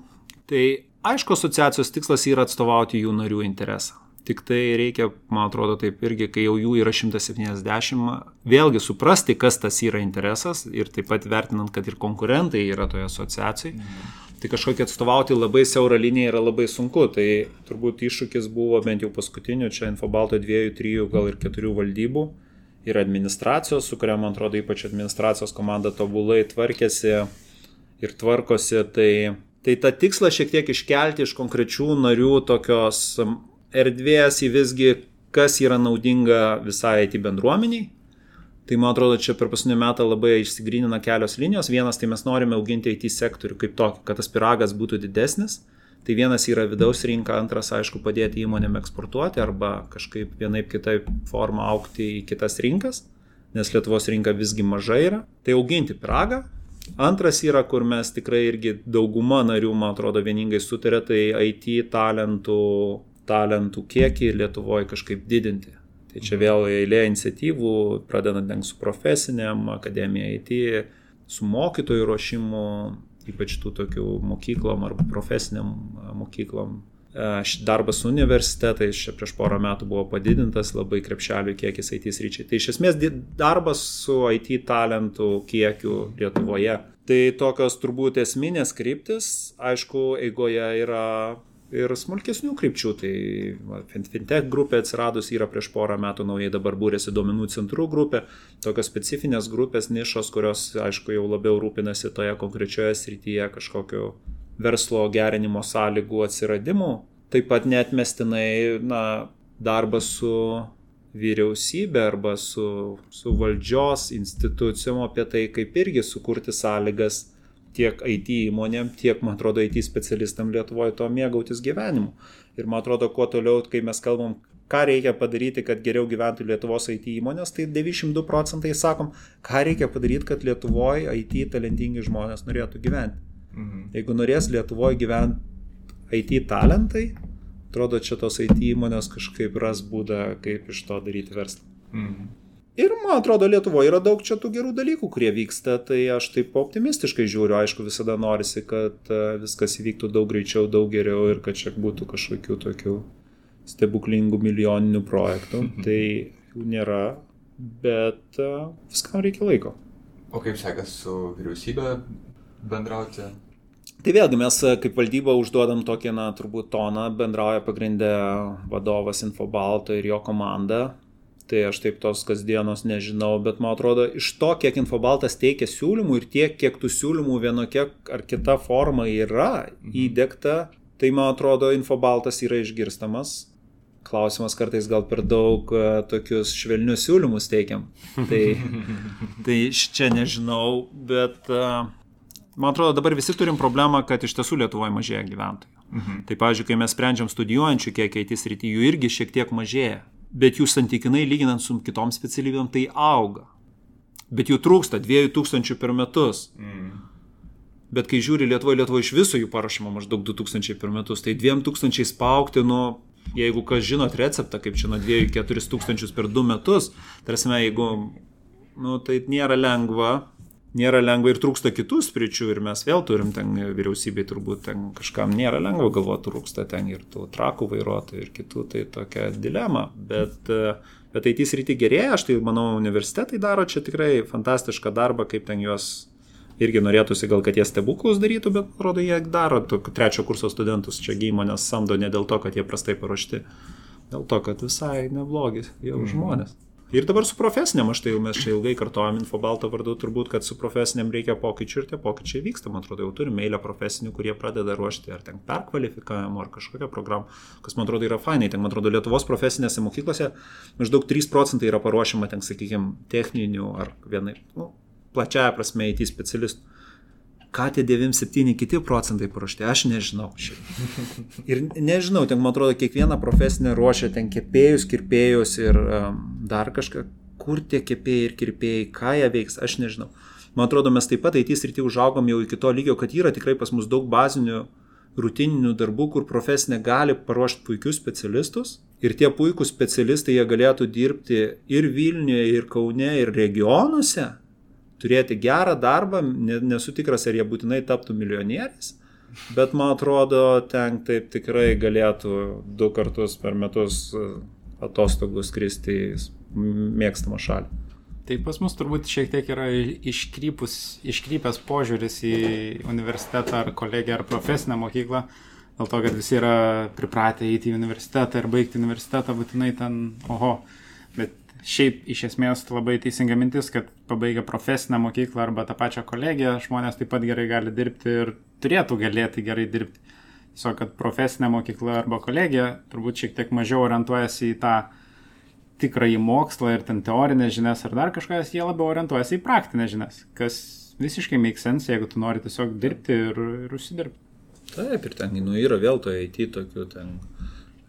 Tai aišku, asociacijos tikslas yra atstovauti jų narių interesą. Tik tai reikia, man atrodo, taip irgi, kai jau jų yra 170, vėlgi suprasti, kas tas yra interesas ir taip pat vertinant, kad ir konkurentai yra toje asociacijoje. Mhm. Tai kažkokia atstovauti labai siaurą liniją yra labai sunku. Tai turbūt iššūkis buvo bent jau paskutiniu, čia Infobalto dviejų, trijų, gal ir keturių valdybų. Mhm ir administracijos, su kuria, man atrodo, ypač administracijos komanda tobulai tvarkėsi ir tvarkosi, tai, tai tą tikslą šiek tiek iškelti iš konkrečių narių tokios erdvės į visgi, kas yra naudinga visai IT bendruomeniai. Tai man atrodo, čia per paskutinį metą labai išsigrynina kelios linijos. Vienas, tai mes norime auginti IT sektorių kaip tokį, kad tas piragas būtų didesnis. Tai vienas yra vidaus rinka, antras, aišku, padėti įmonėm eksportuoti arba kažkaip vienaip kitaip formą aukti į kitas rinkas, nes Lietuvos rinka visgi maža yra. Tai auginti piragą. Antras yra, kur mes tikrai irgi dauguma narių, man atrodo, vieningai sutarė, tai IT talentų, talentų kiekį Lietuvoje kažkaip didinti. Tai čia vėl eilė iniciatyvų, pradedant su profesiniam, akademija IT, su mokytojų ruošimu, ypač tų tokių mokyklom arba profesiniam mokyklom. Darbas su universitetais prieš porą metų buvo padidintas labai krepšelių kiekis IT sryčiai. Tai iš esmės darbas su IT talentų kiekiu Lietuvoje. Tai tokios turbūt esminės kryptis, aišku, eigoje yra ir smulkesnių krypčių. Tai fintech grupė atsiradus yra prieš porą metų naujai dabar būrėsi duomenų centrų grupė, tokios specifinės grupės nišos, kurios, aišku, jau labiau rūpinasi toje konkrečioje srityje kažkokio verslo gerinimo sąlygų atsiradimu. Taip pat netmestinai, na, darbas su vyriausybė arba su, su valdžios institucijom apie tai, kaip irgi sukurti sąlygas tiek IT įmonėm, tiek, man atrodo, IT specialistam Lietuvoje to mėgautis gyvenimu. Ir man atrodo, kuo toliau, kai mes kalbam, ką reikia padaryti, kad geriau gyventų Lietuvos IT įmonės, tai 92 procentai sakom, ką reikia padaryti, kad Lietuvoje IT talentingi žmonės norėtų gyventi. Mhm. Jeigu norės Lietuvoje gyventi IT talentai, atrodo, čia tos IT įmonės kažkaip ras būdą, kaip iš to daryti verslą. Mhm. Ir man atrodo, Lietuvoje yra daug čia tų gerų dalykų, kurie vyksta, tai aš taip optimistiškai žiūriu, aišku, visada norisi, kad e, viskas įvyktų daug greičiau, daug geriau ir kad čia būtų kažkokių tokių stebuklingų milijoninių projektų. Mhm. Tai jų nėra, bet e, viskam reikia laiko. O kaip sekasi su vyriausybė bendrauti? Tai vėlgi mes e, kaip valdyba užduodam tokį, na, turbūt toną, bendrauja pagrindę vadovas Infobalto ir jo komanda tai aš taip tos kasdienos nežinau, bet man atrodo, iš to, kiek Infobaltas teikia siūlymų ir tiek, kiek tų siūlymų vienokia ar kita forma yra mhm. įdėkta, tai man atrodo, Infobaltas yra išgirstamas. Klausimas kartais gal per daug uh, tokius švelnius siūlymus teikiam. Tai, tai čia nežinau, bet uh, man atrodo, dabar visi turim problemą, kad iš tiesų Lietuvoje mažėja gyventojų. Mhm. Tai, pavyzdžiui, kai mes sprendžiam studijuojančių kiek eitis rytį, jų irgi šiek tiek mažėja bet jų santykinai lyginant su kitom specialybėm tai auga. Bet jų trūksta 2000 per metus. Mm. Bet kai žiūri Lietuvoje, Lietuvoje iš viso jų parašyma maždaug 2000 per metus, tai 2000 spaukti nuo, jeigu kas žinot receptą, kaip čia nuo 2-4 tūkstančius per 2 metus, tarsi, jeigu, nu, tai nėra lengva, nėra lengva ir trūksta kitų spričių ir mes vėl turim ten vyriausybei turbūt ten kažkam nėra lengva galvoti, trūksta ten ir tų trakų vairuotojų ir kitų, tai tokia dilema. Bet, bet tys rytį gerėja, aš tai manau universitetai daro čia tikrai fantastišką darbą, kaip ten juos irgi norėtųsi gal, kad jie stebuklus darytų, bet atrodo, jie daro trečio kurso studentus čia įmonės samdo ne dėl to, kad jie prastai paruošti, dėl to, kad visai neblogi jau mm. žmonės. Ir dabar su profesiniam, aš tai jau mes čia ilgai kartojam Infobalto vardu, turbūt, kad su profesiniam reikia pokyčių ir tie pokyčiai vyksta. Man atrodo, jau turime eilę profesinių, kurie pradeda ruošti ar ten perkvalifikavimo, ar kažkokią programą, kas man atrodo yra fainai. Ten, man atrodo, Lietuvos profesinėse mokyklose maždaug 3 procentai yra paruošiama, ten, sakykime, techninių ar vienai, nu, plačiaja prasme, IT specialistų ką tie 97 kiti procentai paruošti, aš nežinau. Šiaip. Ir nežinau, ten man atrodo, kiekviena profesinė ruošia ten kepėjus, kirpėjus ir um, dar kažką, kur tie kepėjai ir kirpėjai, ką jie veiks, aš nežinau. Man atrodo, mes taip pat IT srity užaugom jau iki to lygio, kad yra tikrai pas mus daug bazinių rutininių darbų, kur profesinė gali paruošti puikius specialistus ir tie puikūs specialistai jie galėtų dirbti ir Vilniuje, ir Kaune, ir regionuose turėti gerą darbą, nesu tikras, ar jie būtinai taptų milijonieriais, bet man atrodo, ten taip tikrai galėtų du kartus per metus e, atostogų skristi mėgstamą šalį. Tai pas mus turbūt šiek tiek yra iškrypus, iškrypęs požiūris į universitetą ar kolegiją ar profesinę mokyklą, dėl to, kad visi yra pripratę eiti į universitetą ir baigti universitetą būtinai ten, oho, bet šiaip iš esmės labai teisinga mintis, kad pabaigę profesinę mokyklą arba tą pačią kolegiją, žmonės taip pat gerai gali dirbti ir turėtų galėti gerai dirbti. Tiesiog, kad profesinė mokykla arba kolegija turbūt šiek tiek mažiau orientuojasi į tą tikrąjį mokslą ir ten teorinės žinias ar dar kažkas, jie labiau orientuojasi į praktinės žinias, kas visiškai make sense, jeigu tu nori tiesiog dirbti ir, ir užsidirbti. Taip, ir ten nu, yra vėl to IT tokių ten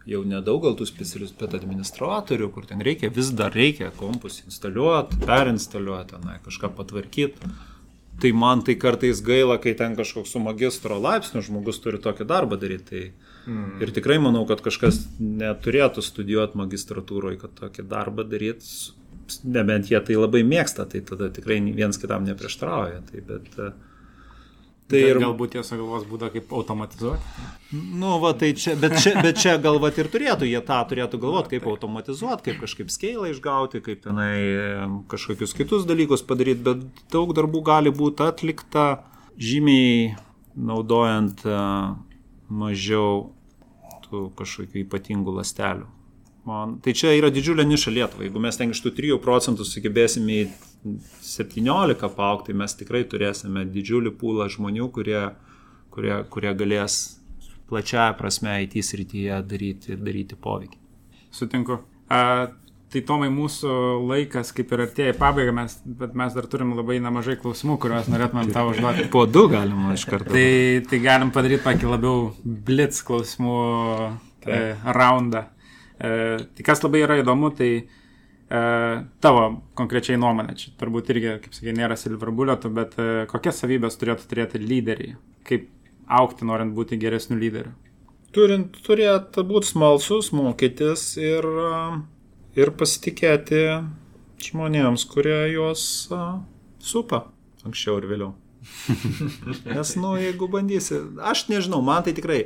jau nedaug gal tų specialistų, bet administratorių, kur ten reikia, vis dar reikia kompus instaliuoti, perinstaliuoti, na, kažką patvarkyti. Tai man tai kartais gaila, kai ten kažkoks su magistro laipsniu žmogus turi tokį darbą daryti. Tai mm. Ir tikrai manau, kad kažkas neturėtų studijuoti magistratūroje, kad tokį darbą daryti, nebent jie tai labai mėgsta, tai tada tikrai viens kitam neprieštrauja. Tai, bet, uh, Tai ir galbūt tiesa galvos būdą kaip automatizuoti. Nu, va, tai čia, bet čia, bet čia galvat ir turėtų, jie tą turėtų galvoti, kaip automatizuoti, kaip kažkaip skeilą išgauti, kaip tenai kažkokius kitus dalykus padaryti, bet daug darbų gali būti atlikta žymiai naudojant mažiau tų kažkokių ypatingų lastelių. Man, tai čia yra didžiulė niša Lietuva. Jeigu mes ten iš tų 3 procentų sugebėsime į 17 paaukti, mes tikrai turėsime didžiulį pūlą žmonių, kurie, kurie, kurie galės plačiaja prasme IT srityje daryti, daryti poveikį. Sutinku. A, tai Tomai, mūsų laikas kaip ir artėja į pabaigą, mes, bet mes dar turim labai nemažai klausimų, kuriuos norėtumėm tau užduoti. Po du galima iš karto. tai, tai galim padaryti tokį labiau blitz klausimų e, raundą. E, tai kas labai yra įdomu, tai E, tavo konkrečiai nuomonė, čia turbūt irgi, kaip sakai, nėra silver bulletų, bet e, kokias savybės turėtų turėti lyderiai? Kaip aukti, norint būti geresniu lyderiu? Turint turėtų būti smalsus, mokytis ir, e, ir pasitikėti žmonėms, kurie juos supa anksčiau ir vėliau. Nes, nu, jeigu bandysi, aš nežinau, man tai tikrai,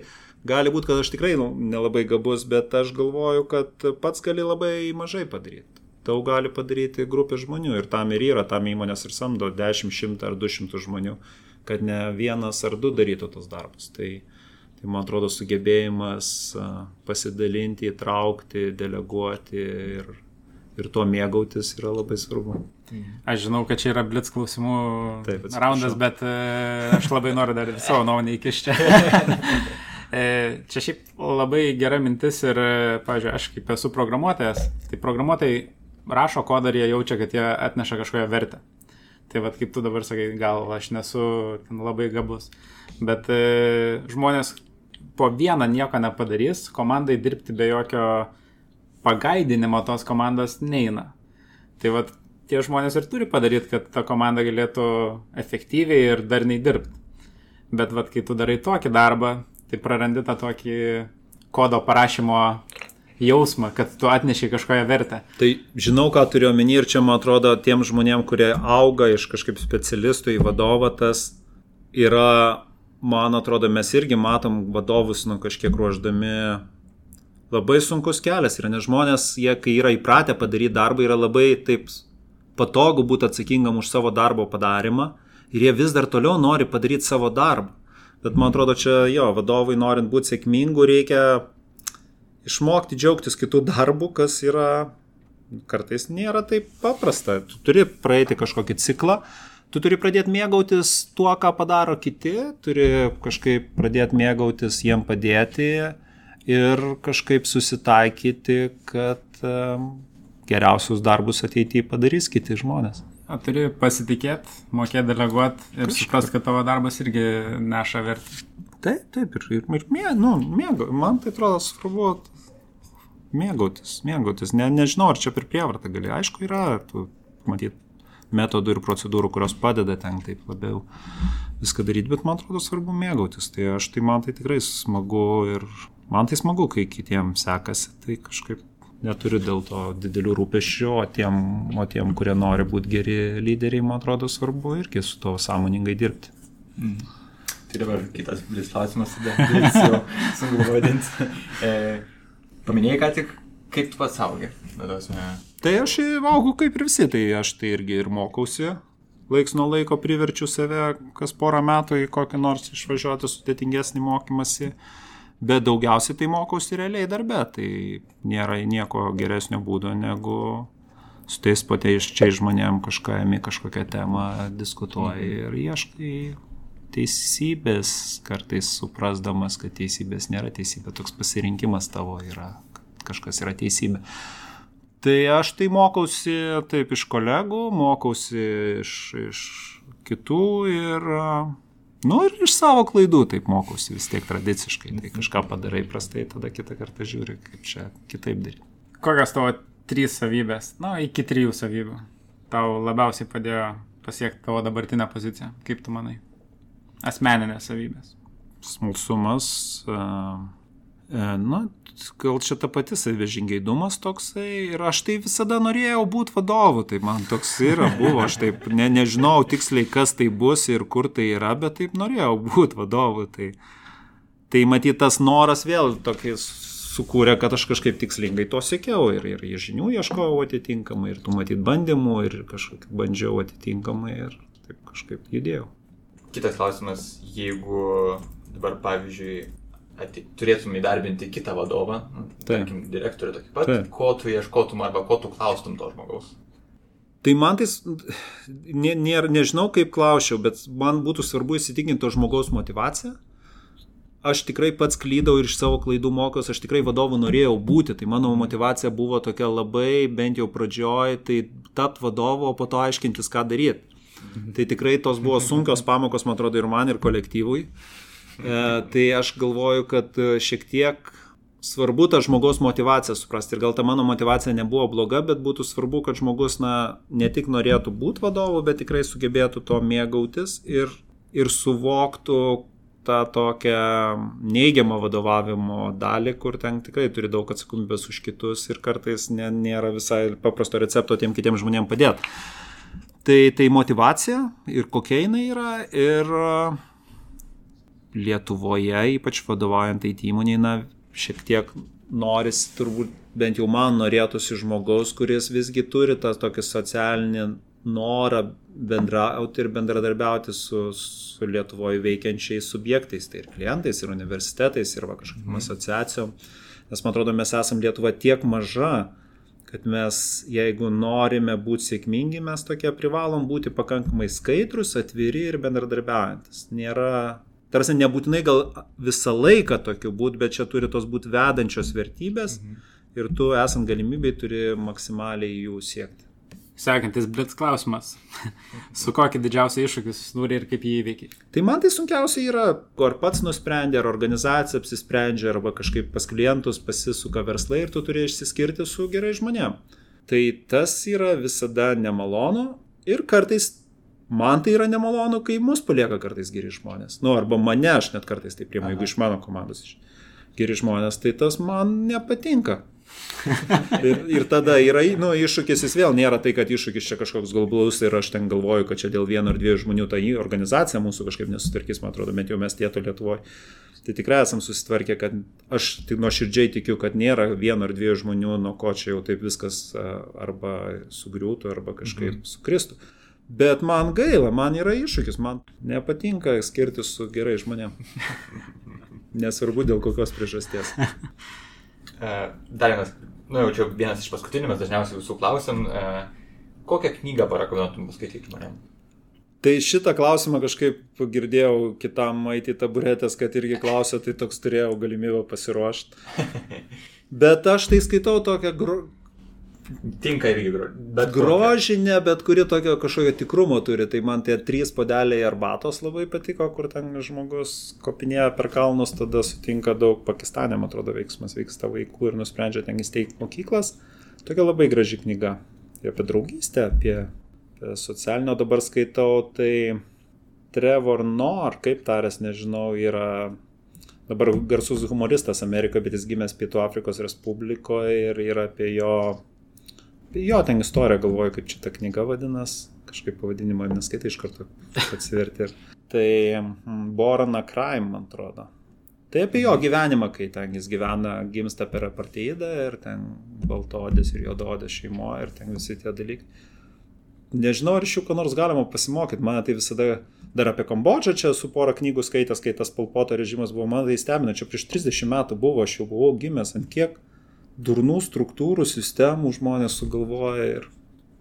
gali būti, kad aš tikrai nu, nelabai gabus, bet aš galvoju, kad pats gali labai mažai padaryti daug gali padaryti grupė žmonių ir tam ir yra, tam įmonės ir samdo 10, 100 ar 200 žmonių, kad ne vienas ar du darytų tos darbus. Tai, tai man atrodo sugebėjimas pasidalinti, įtraukti, deleguoti ir, ir tuo mėgautis yra labai svarbu. Aš žinau, kad čia yra blitz klausimų Taip, raundas, bet uh, aš labai noriu dar savo nuomonę įkišti. E, čia šiaip labai gera mintis ir, pavyzdžiui, aš kaip esu programuotojas, tai programuotojai rašo kodą ir jie jaučia, kad jie atneša kažkokią vertę. Tai vad kaip tu dabar sakai, gal aš nesu labai gabus. Bet e, žmonės po vieną nieko nepadarys, komandai dirbti be jokio pagaidinimo tos komandos neina. Tai vad tie žmonės ir turi padaryti, kad ta komanda galėtų efektyviai ir darniai dirbti. Bet vad kai tu darai tokį darbą, tai prarandi tą tokį kodo parašymo jausmą, kad tu atnešiai kažkokią vertę. Tai žinau, ką turiu omeny ir čia, man atrodo, tiem žmonėm, kurie auga iš kažkaip specialistų į vadovą, tas yra, man atrodo, mes irgi matom vadovus, nu, kažkiek ruoždami labai sunkus kelias yra, nes žmonės, jie, kai yra įpratę padaryti darbą, yra labai taip patogu būti atsakingam už savo darbo padarimą ir jie vis dar toliau nori padaryti savo darbą. Bet man atrodo, čia jo, vadovai norint būti sėkmingu, reikia išmokti džiaugtis kitų darbų, kas yra kartais nėra taip paprasta. Tu turi praeiti kažkokį ciklą, tu turi pradėti mėgautis tuo, ką padaro kiti, turi kažkaip pradėti mėgautis jiem padėti ir kažkaip susitaikyti, kad geriausius darbus ateityje padarys kiti žmonės. O turi pasitikėti, mokėti deleguoti ir suprasti, kad tavo darbas irgi neša vertę. Taip, taip, ir, ir, ir mė, nu, mėgau, man tai atrodo svarbu mėgautis, mėgautis. Ne, nežinau, ar čia per prievartą gali. Aišku, yra, tu, matyt, metodų ir procedūrų, kurios padeda ten taip labiau viską daryti, bet man atrodo svarbu mėgautis. Tai aš tai man tai tikrai smagu ir man tai smagu, kai kitiems sekasi, tai kažkaip neturiu dėl to didelių rūpešių, o tiem, o tiem, kurie nori būti geri lyderiai, man atrodo svarbu irgi su to sąmoningai dirbti. Mm. Tai dabar kitas klausimas, tada jau sunku pavadinti. E, paminėjai ką tik, kaip tu pats augi? Tai aš augau kaip ir visi, tai aš tai irgi ir mokausi. Laiks nuo laiko priverčiu save kas porą metų į kokį nors išvažiuoti sudėtingesnį mokymasi. Bet daugiausiai tai mokausi realiai darbe, tai nėra nieko geresnio būdo negu su tais pateiščiai žmonėm kažką ėmi kažkokią temą, diskutuoji ir ieškai teisybės, kartais suprasdamas, kad teisybės nėra teisybė, toks pasirinkimas tavo yra, kažkas yra teisybė. Tai aš tai mokausi taip iš kolegų, mokausi iš, iš kitų ir, nu, ir iš savo klaidų taip mokausi vis tiek tradiciškai. Tai kažką padarai prastai, tada kitą kartą žiūri, kaip čia kitaip daryti. Kokios tavo trys savybės, na, nu, iki trijų savybių, tau labiausiai padėjo pasiekti tavo dabartinę poziciją, kaip tu manai? asmeninės savybės? Smalsumas, na, gal čia ta pati savižingeidumas toksai ir aš tai visada norėjau būti vadovu, tai man toks yra buvo, aš taip ne, nežinau tiksliai, kas tai bus ir kur tai yra, bet taip norėjau būti vadovu. Tai, tai matyt, tas noras vėl tokiais sukūrė, kad aš kažkaip tikslingai to sėkiau ir, ir, ir žinių ieškojau atitinkamai, ir tų matyt bandymų, ir kažkaip bandžiau atitinkamai ir taip kažkaip judėjau. Kitas klausimas, jeigu dabar, pavyzdžiui, turėtum įdarbinti kitą vadovą, nu, tarkim, direktorių tokį pat, Taip. ko tu ieškotum arba ko tu klaustum to žmogaus? Tai man tai, ne, ne, nežinau kaip klausiau, bet man būtų svarbu įsitikinti to žmogaus motivaciją. Aš tikrai pats klydau ir iš savo klaidų mokiausi, aš tikrai vadovu norėjau būti, tai mano motivacija buvo tokia labai, bent jau pradžioj, tai tapt vadovu, o po to aiškintis, ką daryti. Tai tikrai tos buvo sunkios pamokos, man atrodo, ir man, ir kolektyvui. E, tai aš galvoju, kad e, šiek tiek svarbu tą žmogaus motivaciją suprasti. Ir gal ta mano motivacija nebuvo bloga, bet būtų svarbu, kad žmogus, na, ne tik norėtų būti vadovu, bet tikrai sugebėtų to mėgautis ir, ir suvoktų tą tokią neigiamą vadovavimo dalį, kur ten tikrai turi daug atsakomybės už kitus ir kartais ne, nėra visai paprasto recepto tiem kitiems žmonėms padėti. Tai, tai motivacija ir kokia jinai yra ir Lietuvoje, ypač vadovaujant IT įmoniai, na, šiek tiek norisi, turbūt bent jau man norėtųsi žmogaus, kuris visgi turi tą tokį socialinį norą bendrauti ir bendradarbiauti su, su Lietuvoje veikiančiais subjektais, tai ir klientais, ir universitetais, ir va, kažkokiam mm. asociacijom. Nes man atrodo, mes esame Lietuva tiek maža, kad mes, jeigu norime būti sėkmingi, mes tokie privalom būti pakankamai skaidrus, atviri ir bendradarbiaujantis. Nėra, tarsi nebūtinai gal visą laiką tokiu būti, bet čia turi tos būti vedančios vertybės mhm. ir tu esant galimybei turi maksimaliai jų siekti. Sekantis blitz klausimas. Su kokiu didžiausiu iššūkiu susidūrė ir kaip jį įveikiai? Tai man tai sunkiausia yra, ar pats nusprendė, ar organizacija apsisprendžia, arba kažkaip pas klientus pasisuka verslai ir tu turi išsiskirti su gerai žmonėm. Tai tas yra visada nemalonu ir kartais man tai yra nemalonu, kai mus palieka kartais geri žmonės. Nu, arba mane aš net kartais tai priimu, jeigu iš mano komandos geri žmonės, tai tas man nepatinka ir, ir tada yra, nu, iššūkis jis vėl nėra tai, kad iššūkis čia kažkoks globalus ir aš ten galvoju, kad čia dėl vieno ar dviejų žmonių ta organizacija mūsų kažkaip nesutvarkys, man atrodo, bent jau mes tieto Lietuvoje. Tai tikrai esam susitvarkę, kad aš tik nuoširdžiai tikiu, kad nėra vieno ar dviejų žmonių, nuo ko čia jau taip viskas arba sugriūtų, arba kažkaip mhm. sukristų. Bet man gaila, man yra iššūkis, man nepatinka skirtis su gerai žmonėm. Nesvarbu dėl kokios priežasties. E, dar vienas Na, jau čia vienas iš paskutinių, mes dažniausiai visų klausim, e, kokią knygą parekomenduotum paskaityti žmonėm? Tai šitą klausimą kažkaip girdėjau kitam IT taburetės, kad irgi klausė, tai toks turėjau galimybę pasiruošti. Bet aš tai skaitau tokią gro... Tinka irgi gro... bet grožinę, bet kuri tokio kažkokio tikrumo turi. Tai man tie trys podeliai arbatos labai patiko, kur ten žmogus kopinėja per kalnus, tada sutinka daug Pakistanė, man atrodo, veiksmas vyksta vaikų ir nusprendžia ten įsteigti mokyklas. Tokia labai graži knyga. Tai apie draugystę, apie socialinio dabar skaitau, tai Trevor Noir, kaip tarės, nežinau, yra dabar garsus humoristas Amerikoje, bet jis gimęs Pietų Afrikos Respublikoje ir yra apie jo, apie jo ten istoriją, galvoju, kaip šitą knygą vadinasi, kažkaip pavadinimą neskaitai iš karto atsiverti. Tai mm, Borana Crime, man atrodo. Tai apie jo gyvenimą, kai ten jis gyvena, gimsta per aparteidą ir ten baltodės ir juododės šeimo ir ten visi tie dalykai nežinau, ar iš jų ko nors galima pasimokyti. Mane tai visada dar apie Kambodžą čia su pora knygų skaitęs, kai tas palpoto režimas buvo, man tai stebina, čia prieš 30 metų buvo, aš jau buvau gimęs, ant kiek durnų struktūrų, sistemų žmonės sugalvoja ir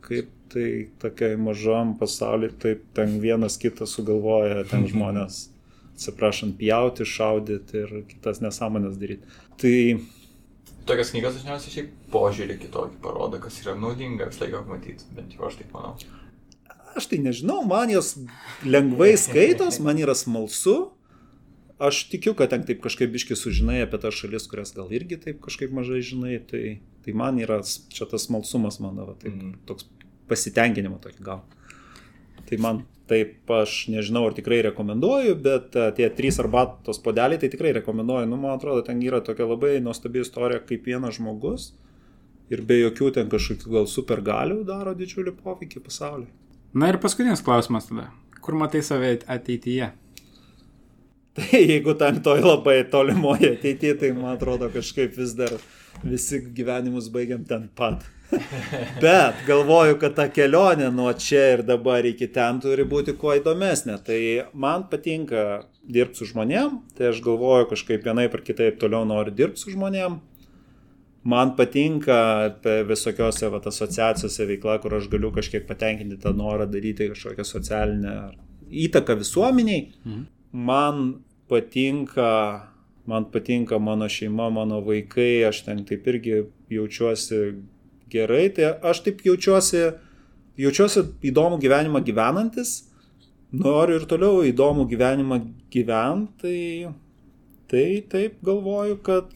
kaip tai tokiai mažam pasauliu, taip ten vienas kitas sugalvoja, ten žmonės, atsiprašant, pjauti, šaudyti ir kitas nesąmonės daryti. Tai Tokias knygas dažniausiai šiaip požiūrį kitokį parodo, kas yra naudinga visą laiką matyti, bent jau aš taip manau. Aš tai nežinau, man jos lengvai skaitos, man yra smalsu. Aš tikiu, kad ten taip kažkaip biški sužinai apie tas šalis, kurias gal irgi taip kažkaip mažai žinai, tai, tai man yra čia tas smalsumas mano, va, taip, mm. toks pasitenkinimo tokį gal. Tai man Taip, aš nežinau, ar tikrai rekomenduoju, bet e, tie trys arbatos podeliai, tai tikrai rekomenduoju. Nu, man atrodo, ten yra tokia labai nuostabi istorija, kaip vienas žmogus ir be jokių ten kažkokių gal supergalių daro didžiulį poveikį pasauliui. Na ir paskutinis klausimas tada. Kur matai save ateityje? Tai jeigu tam toj labai tolimoje ateityje, tai man atrodo kažkaip vis dar visi gyvenimus baigiam ten pat. Bet galvoju, kad ta kelionė nuo čia ir dabar iki ten turi būti kuo įdomesnė. Tai man patinka dirbti su žmonėm, tai aš galvoju kažkaip vienai per kitaip toliau noriu dirbti su žmonėm. Man patinka visokiose vat, asociacijose veikla, kur aš galiu kažkiek patenkinti tą norą daryti kažkokią socialinę įtaką visuomeniai. Mhm. Man patinka man patinka mano šeima, mano vaikai, aš ten taip irgi jaučiuosi gerai, tai aš taip jaučiuosi, jaučiuosi įdomų gyvenimą gyvenantis, noriu ir toliau įdomų gyvenimą gyventi, tai, tai taip galvoju, kad,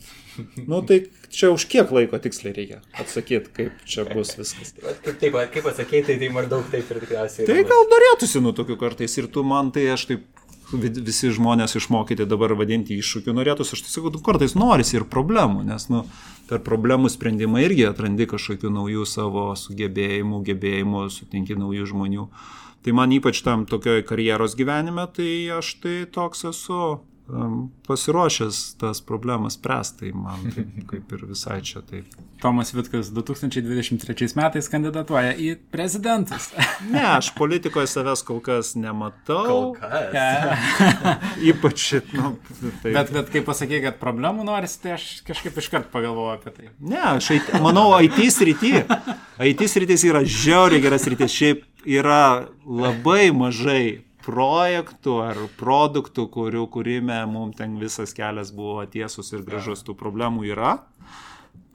nu tai čia už kiek laiko tiksliai reikia atsakyti, kaip čia bus viskas. Kaip, taip, kaip atsakyti, tai, tai maždaug taip ir tikriausiai. Tai gal norėtųsi nu tokių kartais ir tu man tai aš taip visi žmonės išmokyti dabar vadinti iššūkių norėtųsi, aš tai sakau, kartais norisi ir problemų, nes nu, per problemų sprendimą irgi atrandi kažkokių naujų savo sugebėjimų, gebėjimų, sutinki naujų žmonių. Tai man ypač tam tokioje karjeros gyvenime, tai aš tai toks esu pasiruošęs tas problemas spręsti, tai man taip, kaip ir visai čia taip. Tomas Vitkas 2023 metais kandidatuoja į prezidentus. ne, aš politikoje savęs kol kas nematau. Kol kas. Ypač, nu, taip. Bet, bet kai pasakai, kad problemų norisi, tai aš kažkaip iškart pagalvoju apie tai. Ne, aš manau, IT srity. IT sritis yra žiauriai geras sritis. Šiaip yra labai mažai projektų ar produktų, kurių kūrime mums ten visas kelias buvo tiesus ir gražus, tų problemų yra.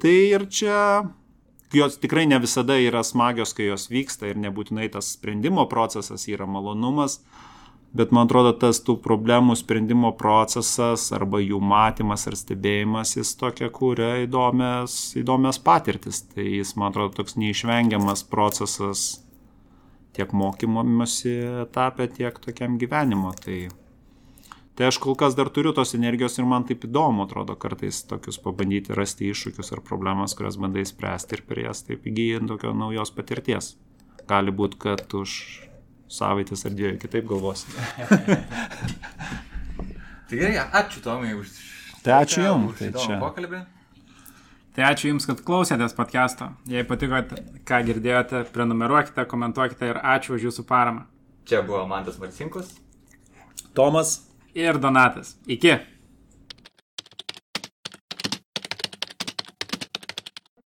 Tai ir čia jos tikrai ne visada yra smagios, kai jos vyksta ir nebūtinai tas sprendimo procesas yra malonumas, bet man atrodo tas tų problemų sprendimo procesas arba jų matymas ar stebėjimas, jis tokia kūrė įdomias, įdomias patirtis. Tai jis, man atrodo, toks neišvengiamas procesas tiek mokymosi etapė, tiek tokiam gyvenimo. Tai, tai aš kol kas dar turiu tos energijos ir man taip įdomu, atrodo, kartais tokius pabandyti rasti iššūkius ar problemas, kurias bandai spręsti ir per jas taip įgyjant tokio naujos patirties. Gali būti, kad už savaitės ar dviejų kitaip galvosi. tai gerai, ačiū Tomai už Tai ačiū Jums. Tai čia. Pokalbį. Tai ačiū Jums, kad klausėtės podcast'o. Jei patiko, ką girdėjote, prenumeruokite, komentuokite ir ačiū už Jūsų paramą. Čia buvo Mantas Marcinkus. Tomas. Ir Donatas. Iki.